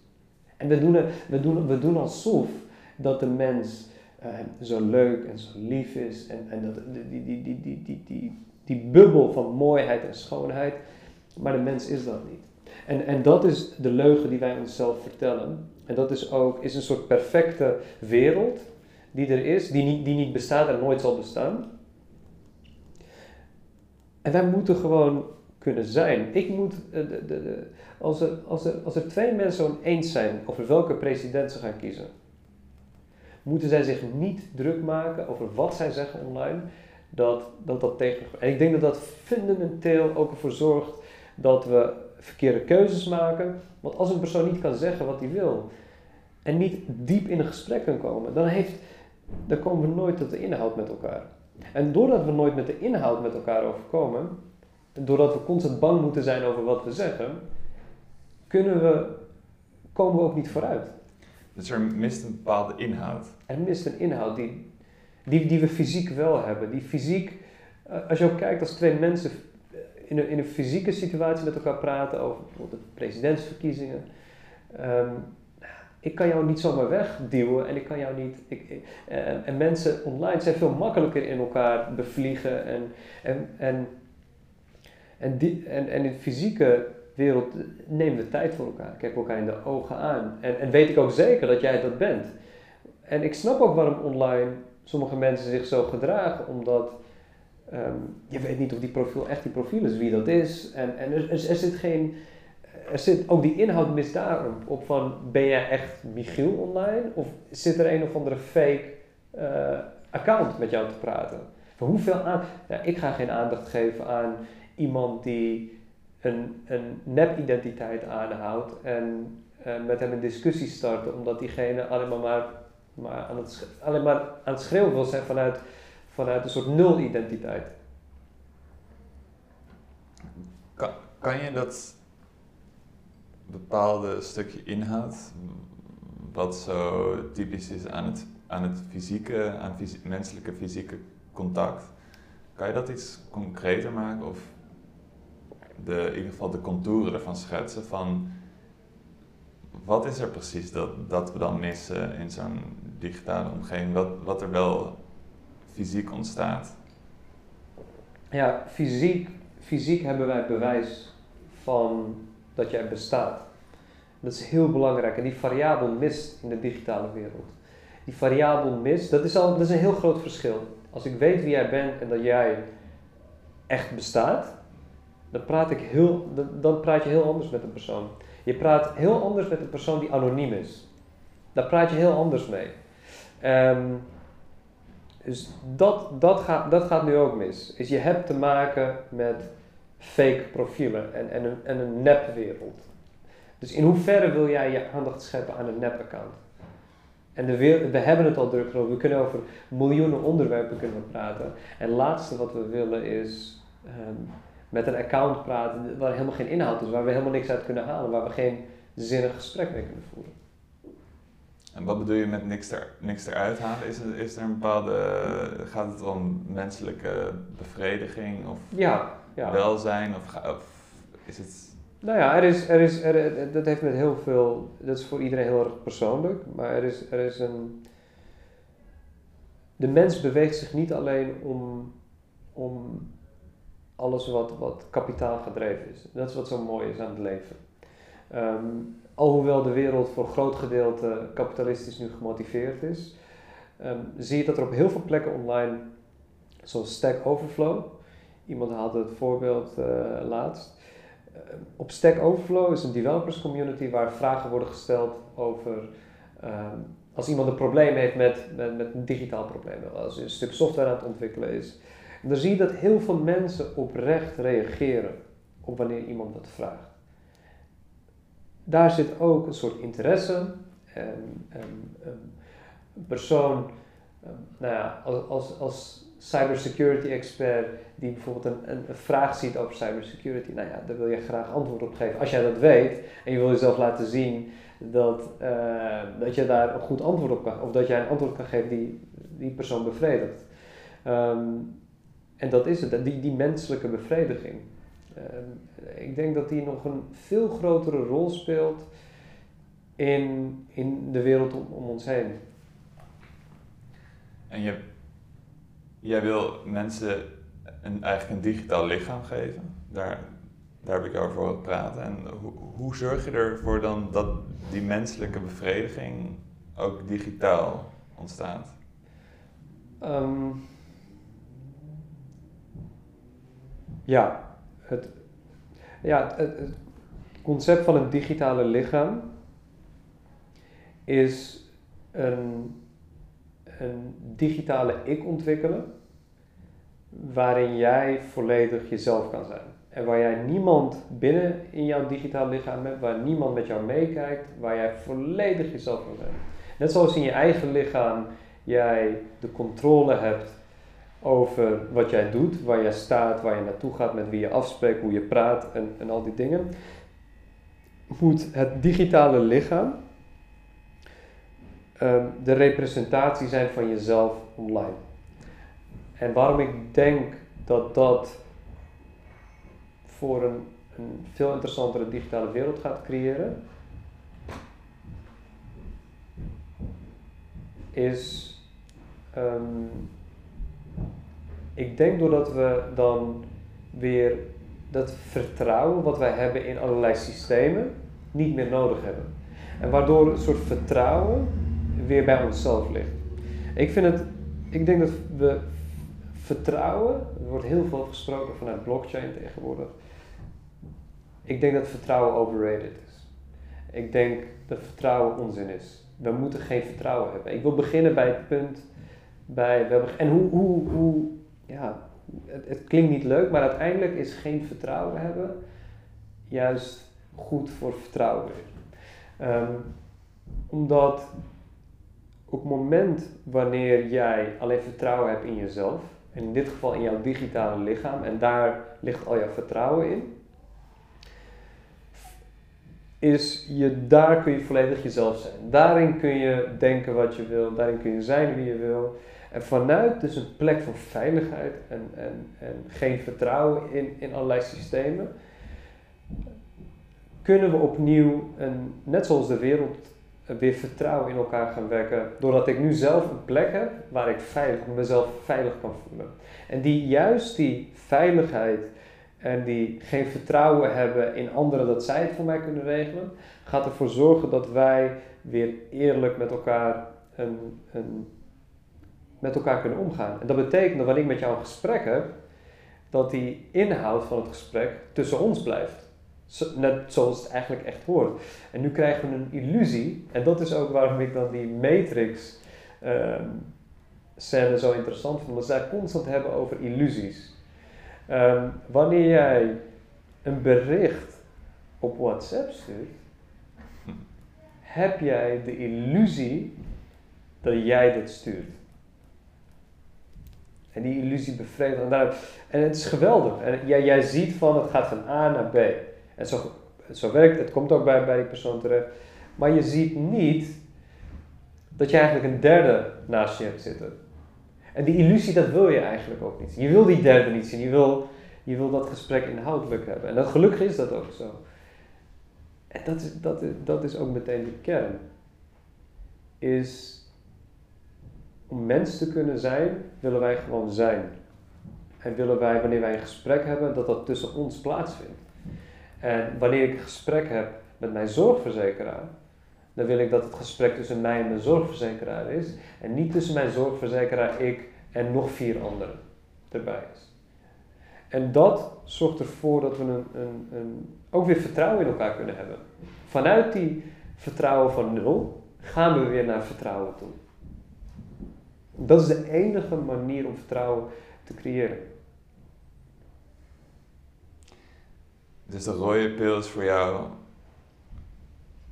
Speaker 2: En we doen, we doen, we doen alsof dat de mens uh, zo leuk en zo lief is en, en dat, die, die, die, die, die, die, die bubbel van mooiheid en schoonheid, maar de mens is dat niet. En, en dat is de leugen die wij onszelf vertellen. En dat is ook is een soort perfecte wereld die er is, die niet, die niet bestaat en nooit zal bestaan. En wij moeten gewoon kunnen zijn. Ik moet, eh, de, de, als, er, als, er, als er twee mensen eens zijn over welke president ze gaan kiezen, moeten zij zich niet druk maken over wat zij zeggen online, dat dat, dat tegen. En ik denk dat dat fundamenteel ook ervoor zorgt dat we verkeerde keuzes maken. Want als een persoon niet kan zeggen wat hij wil en niet diep in een gesprek kan komen, dan, heeft, dan komen we nooit tot de inhoud met elkaar. En doordat we nooit met de inhoud met elkaar overkomen, doordat we constant bang moeten zijn over wat we zeggen, kunnen we, komen we ook niet vooruit.
Speaker 3: Dus er mist een bepaalde inhoud.
Speaker 2: Er mist een inhoud die, die, die we fysiek wel hebben. Die fysiek, eh, als je ook kijkt als twee mensen in een, in een fysieke situatie met elkaar praten over bijvoorbeeld de presidentsverkiezingen. Um, ik kan jou niet zomaar wegduwen en ik kan jou niet. Ik, en, en, mensen online zijn veel makkelijker in elkaar bevliegen en, en, en, en, die, en, en in de fysieke wereld nemen we tijd voor elkaar, kijken elkaar in de ogen aan. En, en weet ik ook zeker dat jij dat bent. En ik snap ook waarom online sommige mensen zich zo gedragen, omdat Ehm, je weet niet of die profiel echt die profiel is, wie dat is. En, en er, er, zit geen. Er zit ook die inhoud mis daarop op van ben jij echt Michiel online of zit er een of andere fake uh, account met jou te praten? Voor hoeveel ja, ik ga geen aandacht geven aan iemand die een, een nep-identiteit aanhoudt en uh, met hem een discussie starten omdat diegene alleen maar, maar, aan, het, alleen maar aan het schreeuwen wil zijn vanuit vanuit een soort nul-identiteit.
Speaker 3: Kan, kan je dat bepaalde stukje inhoud, wat zo typisch is aan het, aan het fysieke, aan menselijke fysieke contact, kan je dat iets concreter maken of de, in ieder geval de contouren ervan schetsen van wat is er precies dat, dat we dan missen in zo'n digitale omgeving, wat, wat er wel fysiek ontstaat?
Speaker 2: Ja, fysiek, fysiek hebben wij bewijs van dat jij bestaat. Dat is heel belangrijk en die variabel mist in de digitale wereld. Die variabel mist, dat is, al, dat is een heel groot verschil. Als ik weet wie jij bent en dat jij echt bestaat, dan praat, ik heel, dan praat je heel anders met een persoon. Je praat heel anders met een persoon die anoniem is. Daar praat je heel anders mee. Um, dus dat, dat, gaat, dat gaat nu ook mis. Is je hebt te maken met fake profielen en, en, een, en een nepwereld. Dus in hoeverre wil jij je aandacht scheppen aan een nep-account? En de wereld, we hebben het al druk over. We kunnen over miljoenen onderwerpen kunnen praten. En het laatste wat we willen is um, met een account praten waar helemaal geen inhoud is, waar we helemaal niks uit kunnen halen, waar we geen zinnig gesprek mee kunnen voeren.
Speaker 3: En wat bedoel je met niks, er, niks eruit halen? Is er, is er een bepaalde, gaat het om menselijke bevrediging of
Speaker 2: ja, ja.
Speaker 3: welzijn of, of is het...
Speaker 2: Nou ja, er is, er is, er, dat heeft met heel veel, dat is voor iedereen heel erg persoonlijk, maar er is, er is een, de mens beweegt zich niet alleen om, om alles wat, wat kapitaal gedreven is. Dat is wat zo mooi is aan het leven. Um, alhoewel de wereld voor een groot gedeelte kapitalistisch nu gemotiveerd is, um, zie je dat er op heel veel plekken online, zoals Stack Overflow, iemand haalde het voorbeeld uh, laatst. Uh, op Stack Overflow is een developers community waar vragen worden gesteld over um, als iemand een probleem heeft met, met, met een digitaal probleem, als een stuk software aan het ontwikkelen is. En dan zie je dat heel veel mensen oprecht reageren op wanneer iemand dat vraagt daar zit ook een soort interesse. En, een persoon, nou ja, als, als, als cybersecurity expert die bijvoorbeeld een, een, vraag ziet over cybersecurity, nou ja, daar wil je graag antwoord op geven. Als jij dat weet en je wil jezelf laten zien dat, uh, dat je daar een goed antwoord op kan, of dat jij een antwoord kan geven die die persoon bevredigt. Um, en dat is het, die, die menselijke bevrediging. Ehm, ik denk dat die nog een veel grotere rol speelt in, in de wereld om, om ons heen.
Speaker 3: En je, jij wil mensen een, eigenlijk een digitaal lichaam geven. Daar, daar heb ik over horen praten. En hoe, hoe zorg je ervoor dan dat die menselijke bevrediging ook digitaal ontstaat?
Speaker 2: Um, ja, het, ja, het, concept van een digitale lichaam is een, een digitale ik ontwikkelen waarin jij volledig jezelf kan zijn. En waar jij niemand binnen in jouw digitale lichaam hebt, waar niemand met jou meekijkt, waar jij volledig jezelf kan zijn. Net zoals in je eigen lichaam jij de controle hebt over wat jij doet, waar jij staat, waar je naartoe gaat, met wie je afspreekt, hoe je praat en, en al die dingen, moet het digitale lichaam um, de representatie zijn van jezelf online. En waarom ik denk dat dat voor een, een veel interessantere digitale wereld gaat creëren, is um, ik denk doordat we dan weer dat vertrouwen wat wij hebben in allerlei systemen niet meer nodig hebben. En waardoor een soort vertrouwen weer bij onszelf ligt. Ik vind het, ik denk dat we vertrouwen, er wordt heel veel gesproken vanuit blockchain tegenwoordig. Ik denk dat vertrouwen overrated is. Ik denk dat vertrouwen onzin is. We moeten geen vertrouwen hebben. Ik wil beginnen bij het punt bij, we en hoe, hoe, hoe ja, het, het, klinkt niet leuk, maar uiteindelijk is geen vertrouwen hebben juist goed voor vertrouwen. Um, omdat op het moment wanneer jij alleen vertrouwen hebt in jezelf, en in dit geval in jouw digitale lichaam. En daar ligt al jouw vertrouwen in. Is je, daar kun je volledig jezelf zijn. Daarin kun je denken wat je wil. Daarin kun je zijn wie je wil. En vanuit dus een plek van veiligheid en, en, en geen vertrouwen in, in allerlei systemen, kunnen we opnieuw, een, net zoals de wereld weer vertrouwen in elkaar gaan wekken. Doordat ik nu zelf een plek heb waar ik veilig, mezelf veilig kan voelen. En die juist die veiligheid en die geen vertrouwen hebben in anderen dat zij het voor mij kunnen regelen, gaat ervoor zorgen dat wij weer eerlijk met elkaar, een, een, met elkaar kunnen omgaan. En dat betekent dat wanneer ik met jou een gesprek heb, dat die inhoud van het gesprek tussen ons blijft. Net zoals het eigenlijk echt hoort. En nu krijgen we een illusie, en dat is ook waarom ik dan die matrix um, scène zo interessant vind, omdat zij constant hebben over illusies. Um, wanneer jij een bericht op WhatsApp stuurt, heb jij de illusie dat jij dit stuurt. En die illusie bevredigt. En, en het is geweldig. En jij, jij ziet van het gaat van A naar B. En zo, zo werkt het, komt ook bij, bij die persoon terecht. Maar je ziet niet dat je eigenlijk een derde naast je hebt zitten. En die illusie, dat wil je eigenlijk ook niet. Je wil die derde niet zien. Je wil, je wil dat gesprek inhoudelijk hebben. En dat, gelukkig is dat ook zo. En dat is, dat, is, dat is ook meteen de kern. Is om mens te kunnen zijn, willen wij gewoon zijn. En willen wij, wanneer wij een gesprek hebben, dat dat tussen ons plaatsvindt. En wanneer ik een gesprek heb met mijn zorgverzekeraar, dan wil ik dat het gesprek tussen mij en mijn zorgverzekeraar is. En niet tussen mijn zorgverzekeraar, ik en nog vier anderen erbij is. En dat zorgt ervoor dat we een, een, een, ook weer vertrouwen in elkaar kunnen hebben. Vanuit die vertrouwen van nul gaan we weer naar vertrouwen toe. Dat is de enige manier om vertrouwen te creëren.
Speaker 3: Dus de rode pil is voor jou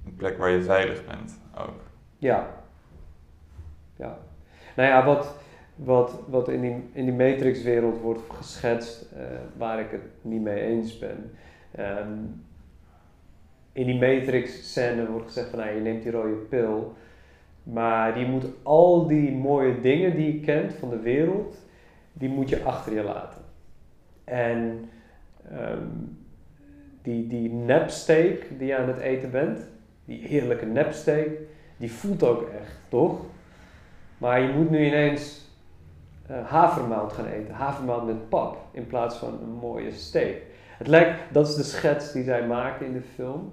Speaker 3: een plek waar je veilig bent ook.
Speaker 2: Ja. Ja. Nou ja, wat, wat, wat in die, in die matrixwereld wordt geschetst, uh, waar ik het niet mee eens ben. Um, in die matrix-scène wordt gezegd van, nou, je neemt die rode pil, maar je moet al die mooie dingen die je kent van de wereld, die moet je achter je laten. En um, die, die nepsteak die je aan het eten bent, die heerlijke nepsteak, die voelt ook echt, toch? Maar je moet nu ineens uh, havermout gaan eten, havermout met pap, in plaats van een mooie steak. Het lijkt, dat is de schets die zij maken in de film,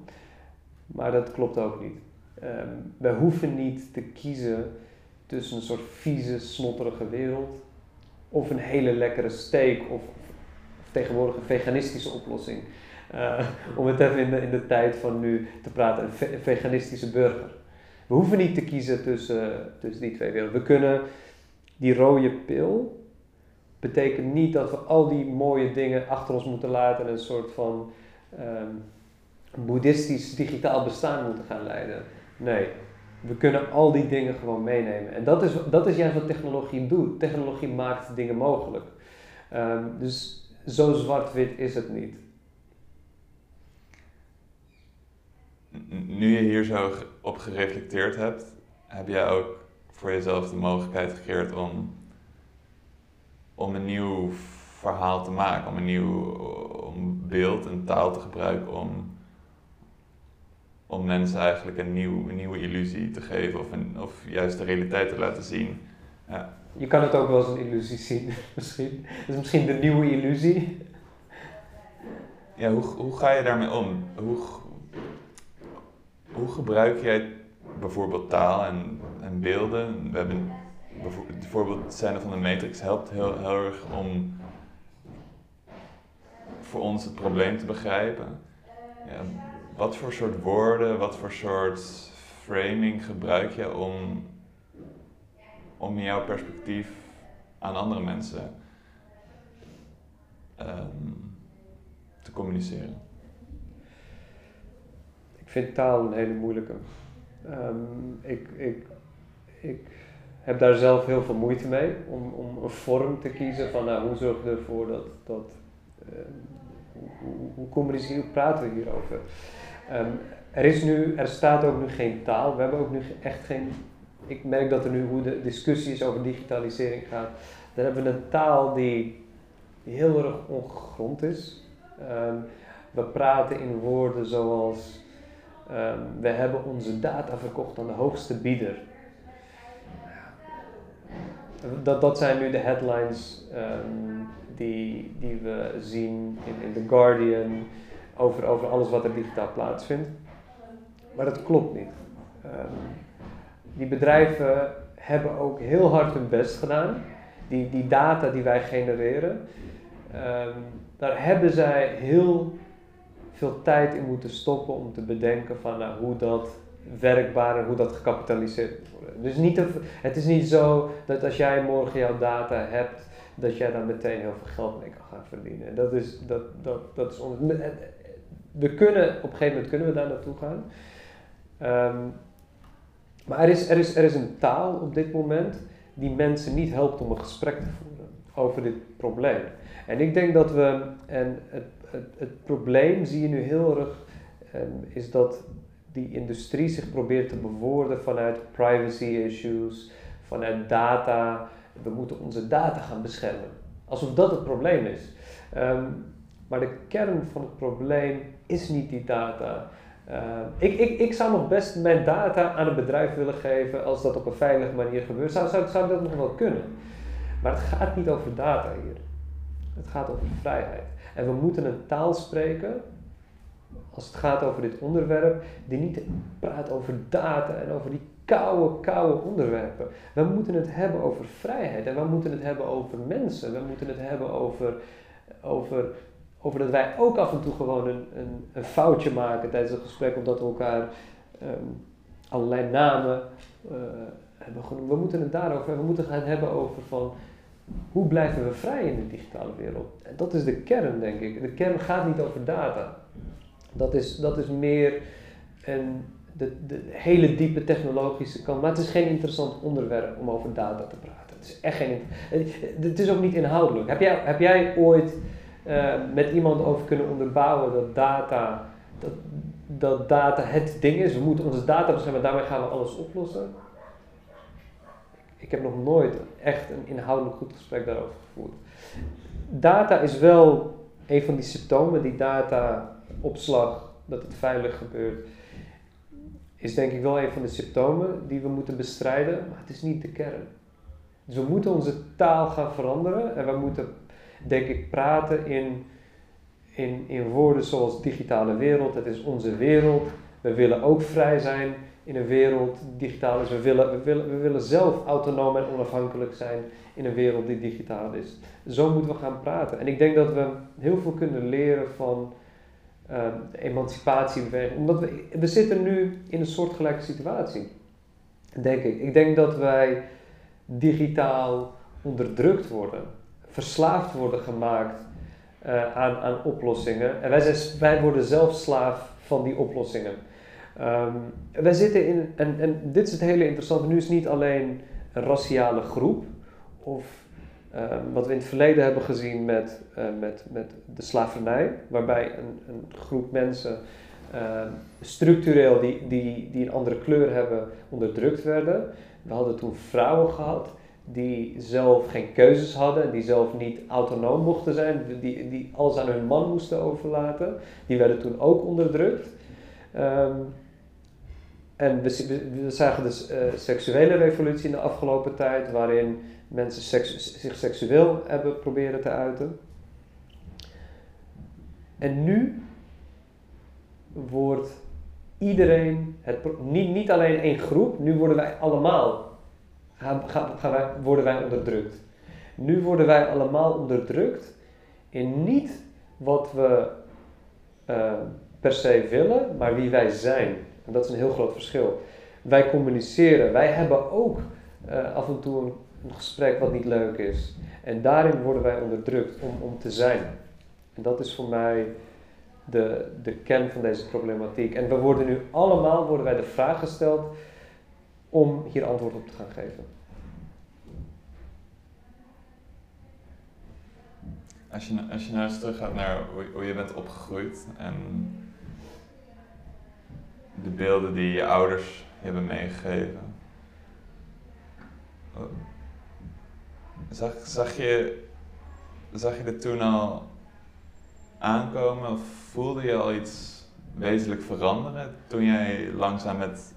Speaker 2: maar dat klopt ook niet. Um, we hoeven niet te kiezen tussen een soort vieze, snotterige wereld of een hele lekkere steak of, of tegenwoordig een veganistische oplossing. Uh, om het even in de, in de tijd van nu te praten, een veganistische burger. We hoeven niet te kiezen tussen, tussen die twee werelden. We kunnen die rode pil, betekent niet dat we al die mooie dingen achter ons moeten laten en een soort van um, boeddhistisch digitaal bestaan moeten gaan leiden. Nee, we kunnen al die dingen gewoon meenemen. En dat is, dat is juist wat technologie doet. Technologie maakt dingen mogelijk. Um, dus zo zwart-wit is het niet.
Speaker 3: Nu je hier zo op gereflecteerd hebt, heb jij ook voor jezelf de mogelijkheid gecreëerd om, om een nieuw verhaal te maken, om een nieuw om beeld en taal te gebruiken om, om mensen eigenlijk een, nieuw, een nieuwe illusie te geven of, een, of juist de realiteit te laten zien. Ja.
Speaker 2: Je kan het ook wel als een illusie zien, misschien. Dat is misschien de nieuwe illusie.
Speaker 3: Ja, hoe, hoe ga je daarmee om? Hoe, hoe gebruik jij bijvoorbeeld taal en, en beelden? We hebben bijvoorbeeld de scène van de Matrix helpt heel, heel erg om voor ons het probleem te begrijpen. Wat voor soort woorden, wat voor soort framing gebruik je om, om jouw perspectief aan andere mensen um, te communiceren?
Speaker 2: Vind taal een hele moeilijke. Um, ik, ik, ik heb daar zelf heel veel moeite mee om, om een vorm te kiezen van nou, hoe zorg je ervoor dat, dat uh, hoe, hoe communiceren, praten we hierover. Um, er is nu, er staat ook nu geen taal. We hebben ook nu echt geen. Ik merk dat er nu hoe de discussie is over digitalisering gaat. Dan hebben we een taal die, heel erg ongegrond is. Ehm, we praten in woorden zoals ehm, we hebben onze data verkocht aan de hoogste bieder. Dat, dat zijn nu de headlines ehm, die, die we zien in, in The Guardian over, over alles wat er digitaal plaatsvindt. Maar dat klopt niet. die bedrijven hebben ook heel hard hun best gedaan. Die, die data die wij genereren, daar hebben zij heel veel tijd in moeten stoppen om te bedenken van nou, hoe dat werkbaar en hoe dat gecapitaliseerd moet worden. Dus niet het is niet zo dat als jij morgen jouw data hebt, dat jij daar meteen heel veel geld mee kan gaan verdienen. Dat is, dat, dat, dat is we kunnen, op een gegeven moment kunnen we daar naartoe gaan. Ehm, maar er is, er, is, er is een taal op dit moment die mensen niet helpt om een gesprek te voeren over dit probleem. En ik denk dat we, en het, het, het probleem zie je nu heel erg, um, is dat die industrie zich probeert te bewoorden vanuit privacy issues, vanuit data. We moeten onze data gaan beschermen. Alsof dat het probleem is. Ehm, maar de kern van het probleem is niet die data. Ehm, ik, ik, ik zou nog best mijn data aan een bedrijf willen geven als dat op een veilige manier gebeurt. Zou, zou, zou dat nog wel kunnen? Maar het gaat niet over data hier. Het gaat over vrijheid. En we moeten een taal spreken, als het gaat over dit onderwerp, die niet praat over data en over die koude, koude onderwerpen. We moeten het hebben over vrijheid en we moeten het hebben over mensen. We moeten het hebben over, over, over dat wij ook af en toe gewoon een, een, foutje maken tijdens een gesprek, omdat we elkaar um, allerlei namen uh, hebben genoemd. We moeten het daarover. We moeten gaan hebben over van hoe blijven we vrij in de digitale wereld? Dat is de kern, denk ik. De kern gaat niet over data. Dat is, dat is meer een, de, de hele diepe technologische kant. Maar het is geen interessant onderwerp om over data te praten. Het is echt geen. Het is ook niet inhoudelijk. Heb jij, heb jij ooit uh, met iemand over kunnen onderbouwen dat data, dat, dat data het ding is? We moeten onze data beschermen, daarmee gaan we alles oplossen ik heb nog nooit echt een inhoudelijk goed gesprek daarover gevoerd. Data is wel een van die symptomen, die data-opslag, dat het veilig gebeurt, is denk ik wel een van de symptomen die we moeten bestrijden, maar het is niet de kern. Dus we moeten onze taal gaan veranderen en we moeten, denk ik, praten in, in, in woorden zoals digitale wereld, het is onze wereld, we willen ook vrij zijn in een wereld die digitaal is. We willen, we, willen, we willen zelf autonoom en onafhankelijk zijn in een wereld die digitaal is. Zo moeten we gaan praten. En ik denk dat we heel veel kunnen leren van uh, de emancipatiebeweging. Omdat we, we zitten nu in een soortgelijke situatie, denk ik. Ik denk dat wij digitaal onderdrukt worden, verslaafd worden gemaakt uh, aan, aan oplossingen. En wij, zijn, wij worden zelf slaaf van die oplossingen. Um, wij zitten in, en, en dit is het hele interessante, nu is het niet alleen een raciale groep, of um, wat we in het verleden hebben gezien met, uh, met, met de slavernij, waarbij een, een groep mensen uh, structureel die, die, die een andere kleur hebben onderdrukt werden. We hadden toen vrouwen gehad die zelf geen keuzes hadden, die zelf niet autonoom mochten zijn, die, die alles aan hun man moesten overlaten. Die werden toen ook onderdrukt. En we, zagen dus uh, seksuele revolutie in de afgelopen tijd, waarin mensen seks, zich seksueel hebben proberen te uiten. En nu wordt iedereen, het, niet, niet alleen één groep, nu worden wij allemaal, gaan, gaan, wij, worden wij onderdrukt. Nu worden wij allemaal onderdrukt in niet wat we uh, per se willen, maar wie wij zijn. En dat is een heel groot verschil. Wij communiceren, wij hebben ook uh, af en toe een, gesprek wat niet leuk is. En daarin worden wij onderdrukt om, om te zijn. En dat is voor mij de, de kern van deze problematiek. En we worden nu allemaal, worden wij de vraag gesteld om hier antwoord op te gaan geven.
Speaker 3: Als je, als je nou eens terug gaat naar hoe je bent opgegroeid en de beelden die je ouders hebben meegegeven. Zag, zag, je, zag je dit toen al aankomen of voelde je al iets wezenlijk veranderen toen jij langzaam met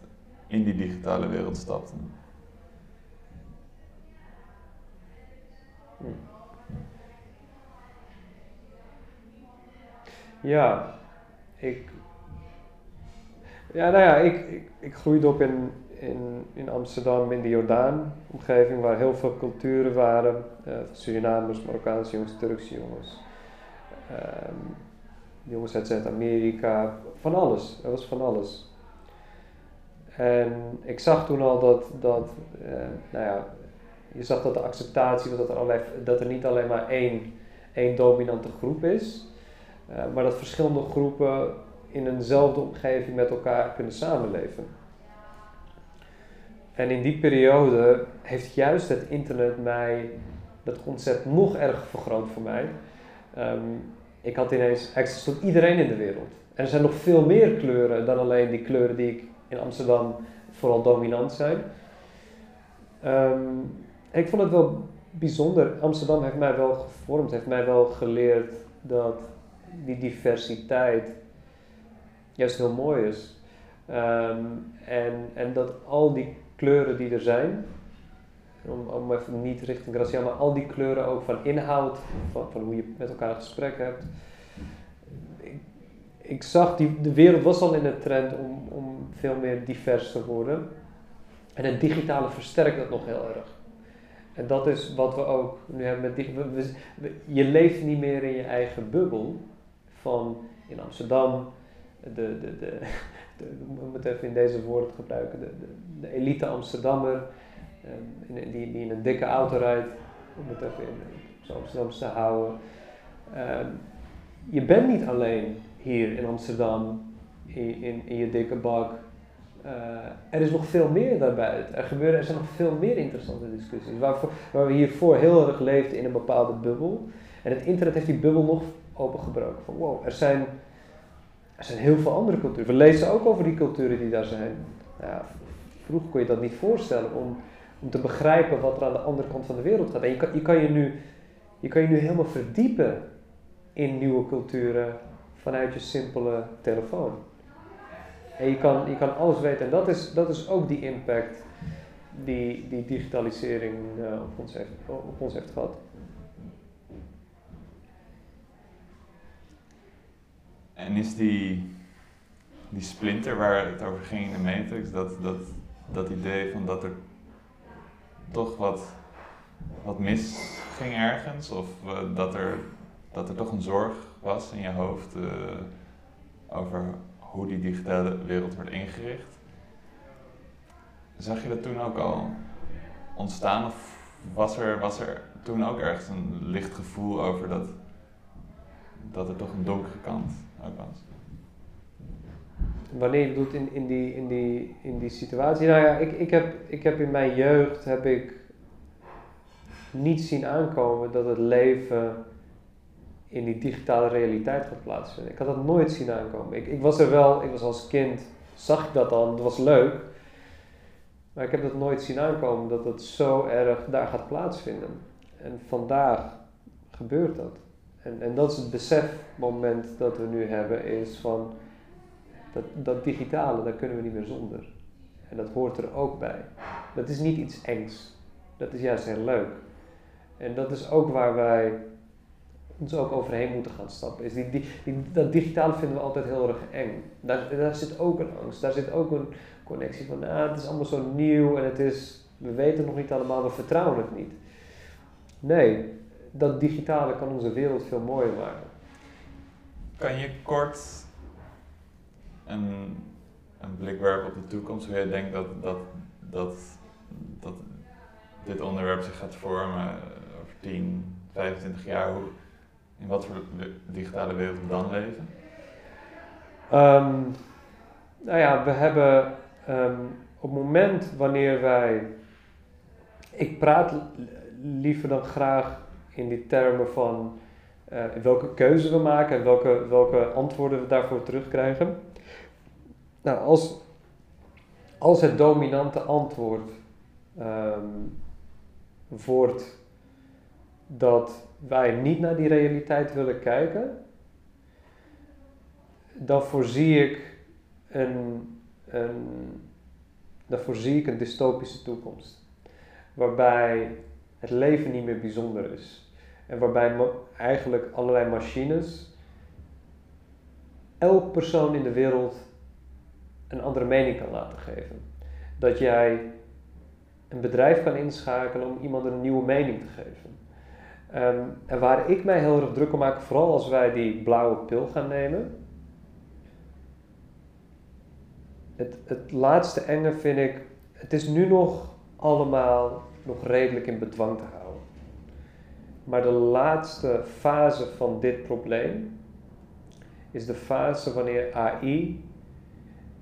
Speaker 3: in die digitale wereld stapte?
Speaker 2: Ja, ik. Ja, nou ja, ik, ik, ik groeide op in, in, in Amsterdam, in de Jordaan-omgeving, waar heel veel culturen waren. Uh, Surinamers, Marokkaanse jongens, Turkse jongens. Um, jongens uit Zuid-Amerika, van alles. Er was van alles. En ik zag toen al dat, dat uh, nou ja, je zag dat de acceptatie was dat er, dat er niet alleen maar één, één dominante groep is, uh, maar dat verschillende groepen in eenzelfde omgeving met elkaar kunnen samenleven. En in die periode heeft juist het internet mij dat concept nog erg vergroot voor mij. Um, ik had ineens access tot iedereen in de wereld. En er zijn nog veel meer kleuren dan alleen die kleuren die ik in Amsterdam vooral dominant zijn. Um, ik vond het wel bijzonder. Amsterdam heeft mij wel gevormd, heeft mij wel geleerd dat die diversiteit juist heel mooi is. Um, en, en dat al die kleuren die er zijn, om, om even niet richting Gracia, maar al die kleuren ook van inhoud, van, van hoe je met elkaar een gesprek hebt. Ik, ik zag, die, de wereld was al in de trend om, om veel meer divers te worden. En het digitale versterkt dat nog heel erg. En dat is wat we ook nu hebben met digitale. Je leeft niet meer in je eigen bubbel van in Amsterdam, de, de, de, de, moeten even in deze woorden gebruiken, de, de, de elite Amsterdammer, um, die, die in een dikke auto rijdt, om het even in Amsterdam te houden. Um, je bent niet alleen hier in Amsterdam in, in, in je dikke bak. Uh, er is nog veel meer daarbuiten. Er, gebeuren, er zijn nog veel meer interessante discussies. Waar, waar we hiervoor heel erg leefden in een bepaalde bubbel. En het internet heeft die bubbel nog opengebroken. Van wow, er zijn er zijn heel veel andere culturen. We lezen ook over die culturen die daar zijn. Vroeger kon je dat niet voorstellen om, om te begrijpen wat er aan de andere kant van de wereld gaat. En je kan je, kan je, nu, je kan je nu helemaal verdiepen in nieuwe culturen vanuit je simpele telefoon. En je kan, je kan alles weten. En dat is, dat is ook die impact die, die digitalisering uh, op, ons heeft, op ons heeft gehad.
Speaker 3: En is die, die splinter waar het over ging in de Matrix, dat, dat, dat idee van dat er toch wat, wat mis ging ergens, of uh, dat, er, dat er toch een zorg was in je hoofd uh, over hoe die digitale wereld wordt ingericht. Zag je dat toen ook al ontstaan of was er, was er toen ook ergens een licht gevoel over dat, dat er toch een donkere kant
Speaker 2: Wanneer je bedoelt in, in, die, in, die, in die situatie? Nou ja, ik, ik, heb, ik heb in mijn jeugd heb ik niet zien aankomen dat het leven in die digitale realiteit gaat plaatsvinden. Ik had dat nooit zien aankomen. Ik, ik was er wel, ik was als kind, zag ik dat dan, dat was leuk. Maar ik heb dat nooit zien aankomen dat het zo erg daar gaat plaatsvinden. En vandaag gebeurt dat. En, en dat is het besefmoment dat we nu hebben, is van dat, dat digitale, daar kunnen we niet meer zonder. En dat hoort er ook bij. Dat is niet iets engs. Dat is juist heel leuk. En dat is ook waar wij ons ook overheen moeten gaan stappen. Is die, die, dat digitale vinden we altijd heel erg eng. Daar, daar zit ook een angst. Daar zit ook een connectie van, nou, het is allemaal zo nieuw en het is, we weten nog niet allemaal, we vertrouwen het niet. Nee, dat digitale kan onze wereld veel mooier maken.
Speaker 3: Kan je kort een, een blik werpen op de toekomst, hoe je denkt dat, dat, dat, dat dit onderwerp zich gaat vormen over 10, 25 jaar? Hoe, in wat voor digitale wereld we dan leven?
Speaker 2: Um, nou ja, we hebben um, op het moment wanneer wij. Ik praat liever dan graag in die termen van uh, welke keuze we maken en welke, welke antwoorden we daarvoor terugkrijgen. nou, als, als het dominante antwoord ehm, wordt dat wij niet naar die realiteit willen kijken, dan voorzie ik een, een, dan voorzie ik een dystopische toekomst. Waarbij het leven niet meer bijzonder is. En waarbij eigenlijk allerlei machines elk persoon in de wereld een andere mening kan laten geven. Dat jij een bedrijf kan inschakelen om iemand een nieuwe mening te geven. Ehm, en waar ik mij heel erg druk om maak, vooral als wij die blauwe pil gaan nemen. Het, het laatste enge vind ik, het is nu nog allemaal nog redelijk in bedwang te houden. Maar de laatste fase van dit probleem is de fase wanneer AI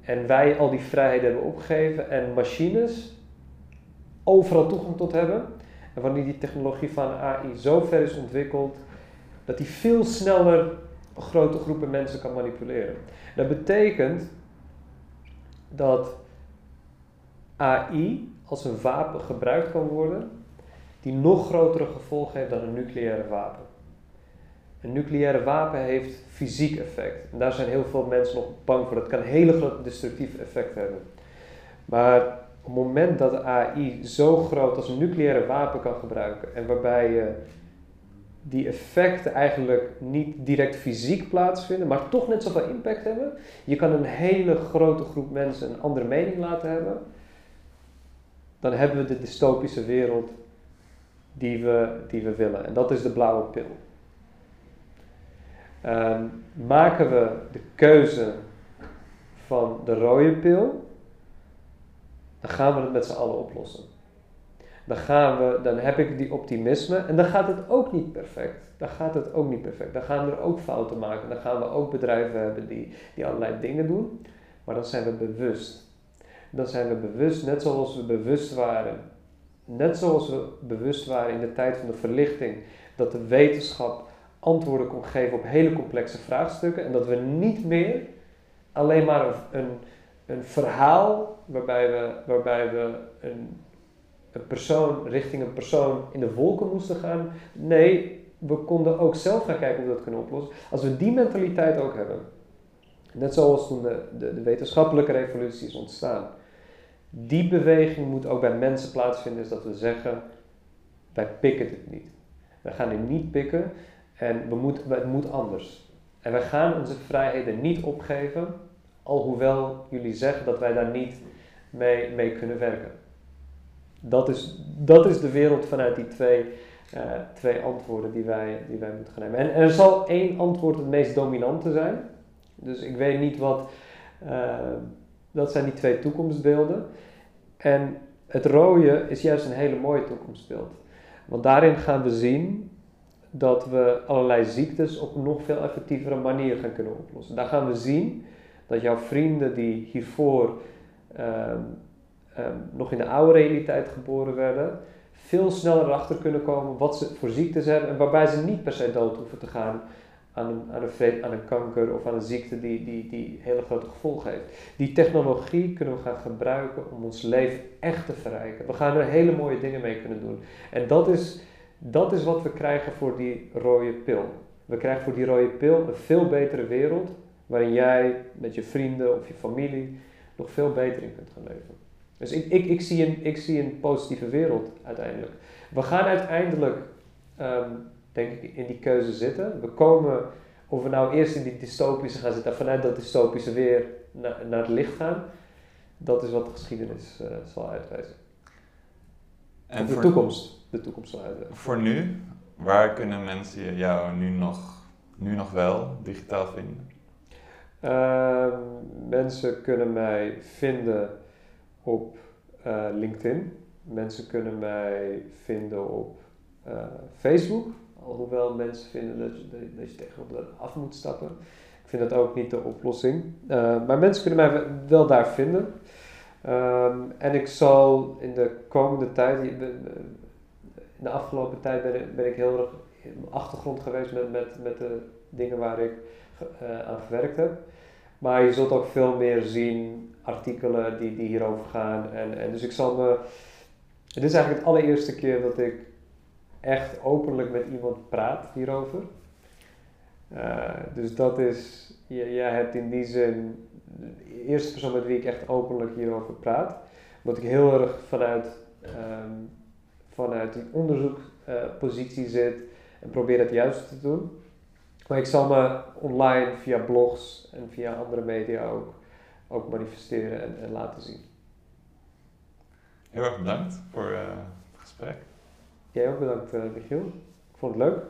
Speaker 2: en wij al die vrijheden hebben opgegeven en machines overal toegang tot hebben. En wanneer die technologie van AI zo ver is ontwikkeld dat die veel sneller grote groepen mensen kan manipuleren. Dat betekent dat AI als een wapen gebruikt kan worden die nog grotere gevolgen heeft dan een nucleaire wapen. Een nucleaire wapen heeft fysiek effect. En daar zijn heel veel mensen nog bang voor. Dat kan een hele grote destructief effect hebben. Maar op het moment dat AI zo groot als een nucleaire wapen kan gebruiken en waarbij je die effecten eigenlijk niet direct fysiek plaatsvinden, maar toch net zoveel impact hebben. Je kan een hele grote groep mensen een andere mening laten hebben. Dan hebben we de dystopische wereld die we, die we willen. En dat is de blauwe pil. Um, maken we de keuze van de rode pil, dan gaan we het met z'n allen oplossen. Dan, gaan we, dan heb ik die optimisme en dan gaat het ook niet perfect. Dan gaat het ook niet perfect. Dan gaan we er ook fouten maken. Dan gaan we ook bedrijven hebben die, die allerlei dingen doen. Maar dan zijn we bewust. Dan zijn we bewust, net zoals we bewust waren. Net zoals we bewust waren in de tijd van de verlichting. Dat de wetenschap antwoorden kon geven op hele complexe vraagstukken. En dat we niet meer alleen maar een, een, verhaal waarbij we, waarbij we een, een persoon richting een persoon in de wolken moesten gaan. Nee, we konden ook zelf gaan kijken hoe we dat kunnen oplossen. Als we die mentaliteit ook hebben, net zoals toen de, de, de wetenschappelijke revolutie is ontstaan. Die beweging moet ook bij mensen plaatsvinden, is dat we zeggen, wij pikken dit niet. We gaan dit niet pikken, en we moet, het moet anders. En wij gaan onze vrijheden niet opgeven, alhoewel jullie zeggen dat wij daar niet mee, mee kunnen werken. Dat is, dat is de wereld vanuit die twee, uh, twee antwoorden die wij, die wij moeten gaan nemen. En, er zal één antwoord het meest dominante zijn. Dus ik weet niet wat. Uh, dat zijn die twee toekomstbeelden. En het rode is juist een hele mooie toekomstbeeld. Want daarin gaan we zien dat we allerlei ziektes op een nog veel effectievere manier gaan kunnen oplossen. Daar gaan we zien dat jouw vrienden die hiervoor ehm, ehm, nog in de oude realiteit geboren werden, veel sneller erachter kunnen komen wat ze voor ziektes hebben en waarbij ze niet per se dood hoeven te gaan aan een, aan een, kanker of aan een ziekte die, die, die hele grote gevolgen heeft. Die technologie kunnen we gaan gebruiken om ons leven echt te verrijken. We gaan er hele mooie dingen mee kunnen doen. En dat is dat is wat we krijgen voor die rode pil. We krijgen voor die rode pil een veel betere wereld waarin jij met je vrienden of je familie nog veel beter in kunt gaan leven. Dus ik, ik, ik, zie, een, ik zie een positieve wereld uiteindelijk. We gaan uiteindelijk, ehm, denk ik, in die keuze zitten. We komen, of we nou eerst in die dystopische gaan zitten en vanuit dat dystopische weer naar, naar het licht gaan, dat is wat de geschiedenis uh, zal uitwijzen. En de toekomst de toekomst
Speaker 3: Voor nu, waar kunnen mensen jou nu nog, nu nog wel digitaal vinden?
Speaker 2: Uh, mensen kunnen mij vinden op uh, LinkedIn. Mensen kunnen mij vinden op uh, Facebook. Alhoewel mensen vinden dat je, dat af moet stappen. Ik vind dat ook niet de oplossing. Uh, maar mensen kunnen mij wel daar vinden. Um, en ik zal in de komende tijd, in de afgelopen tijd ben ik, heel erg in achtergrond geweest met, met, met de dingen waar ik uh, aan gewerkt heb. Maar je zult ook veel meer zien, artikelen die, die hierover gaan. En, en dus ik zal me. Het is eigenlijk het allereerste keer dat ik echt openlijk met iemand praat hierover. Uh, dus dat is, jij hebt in die zin de eerste persoon met wie ik echt openlijk hierover praat. Omdat ik heel erg vanuit, um, vanuit die onderzoekpositie zit en probeer het juist te doen. Maar ik zal me online via blogs en via andere media ook, ook manifesteren en, en laten zien.
Speaker 3: Heel erg bedankt voor uh, het gesprek.
Speaker 2: Jij ook bedankt, eh, Michiel. Ik vond het leuk.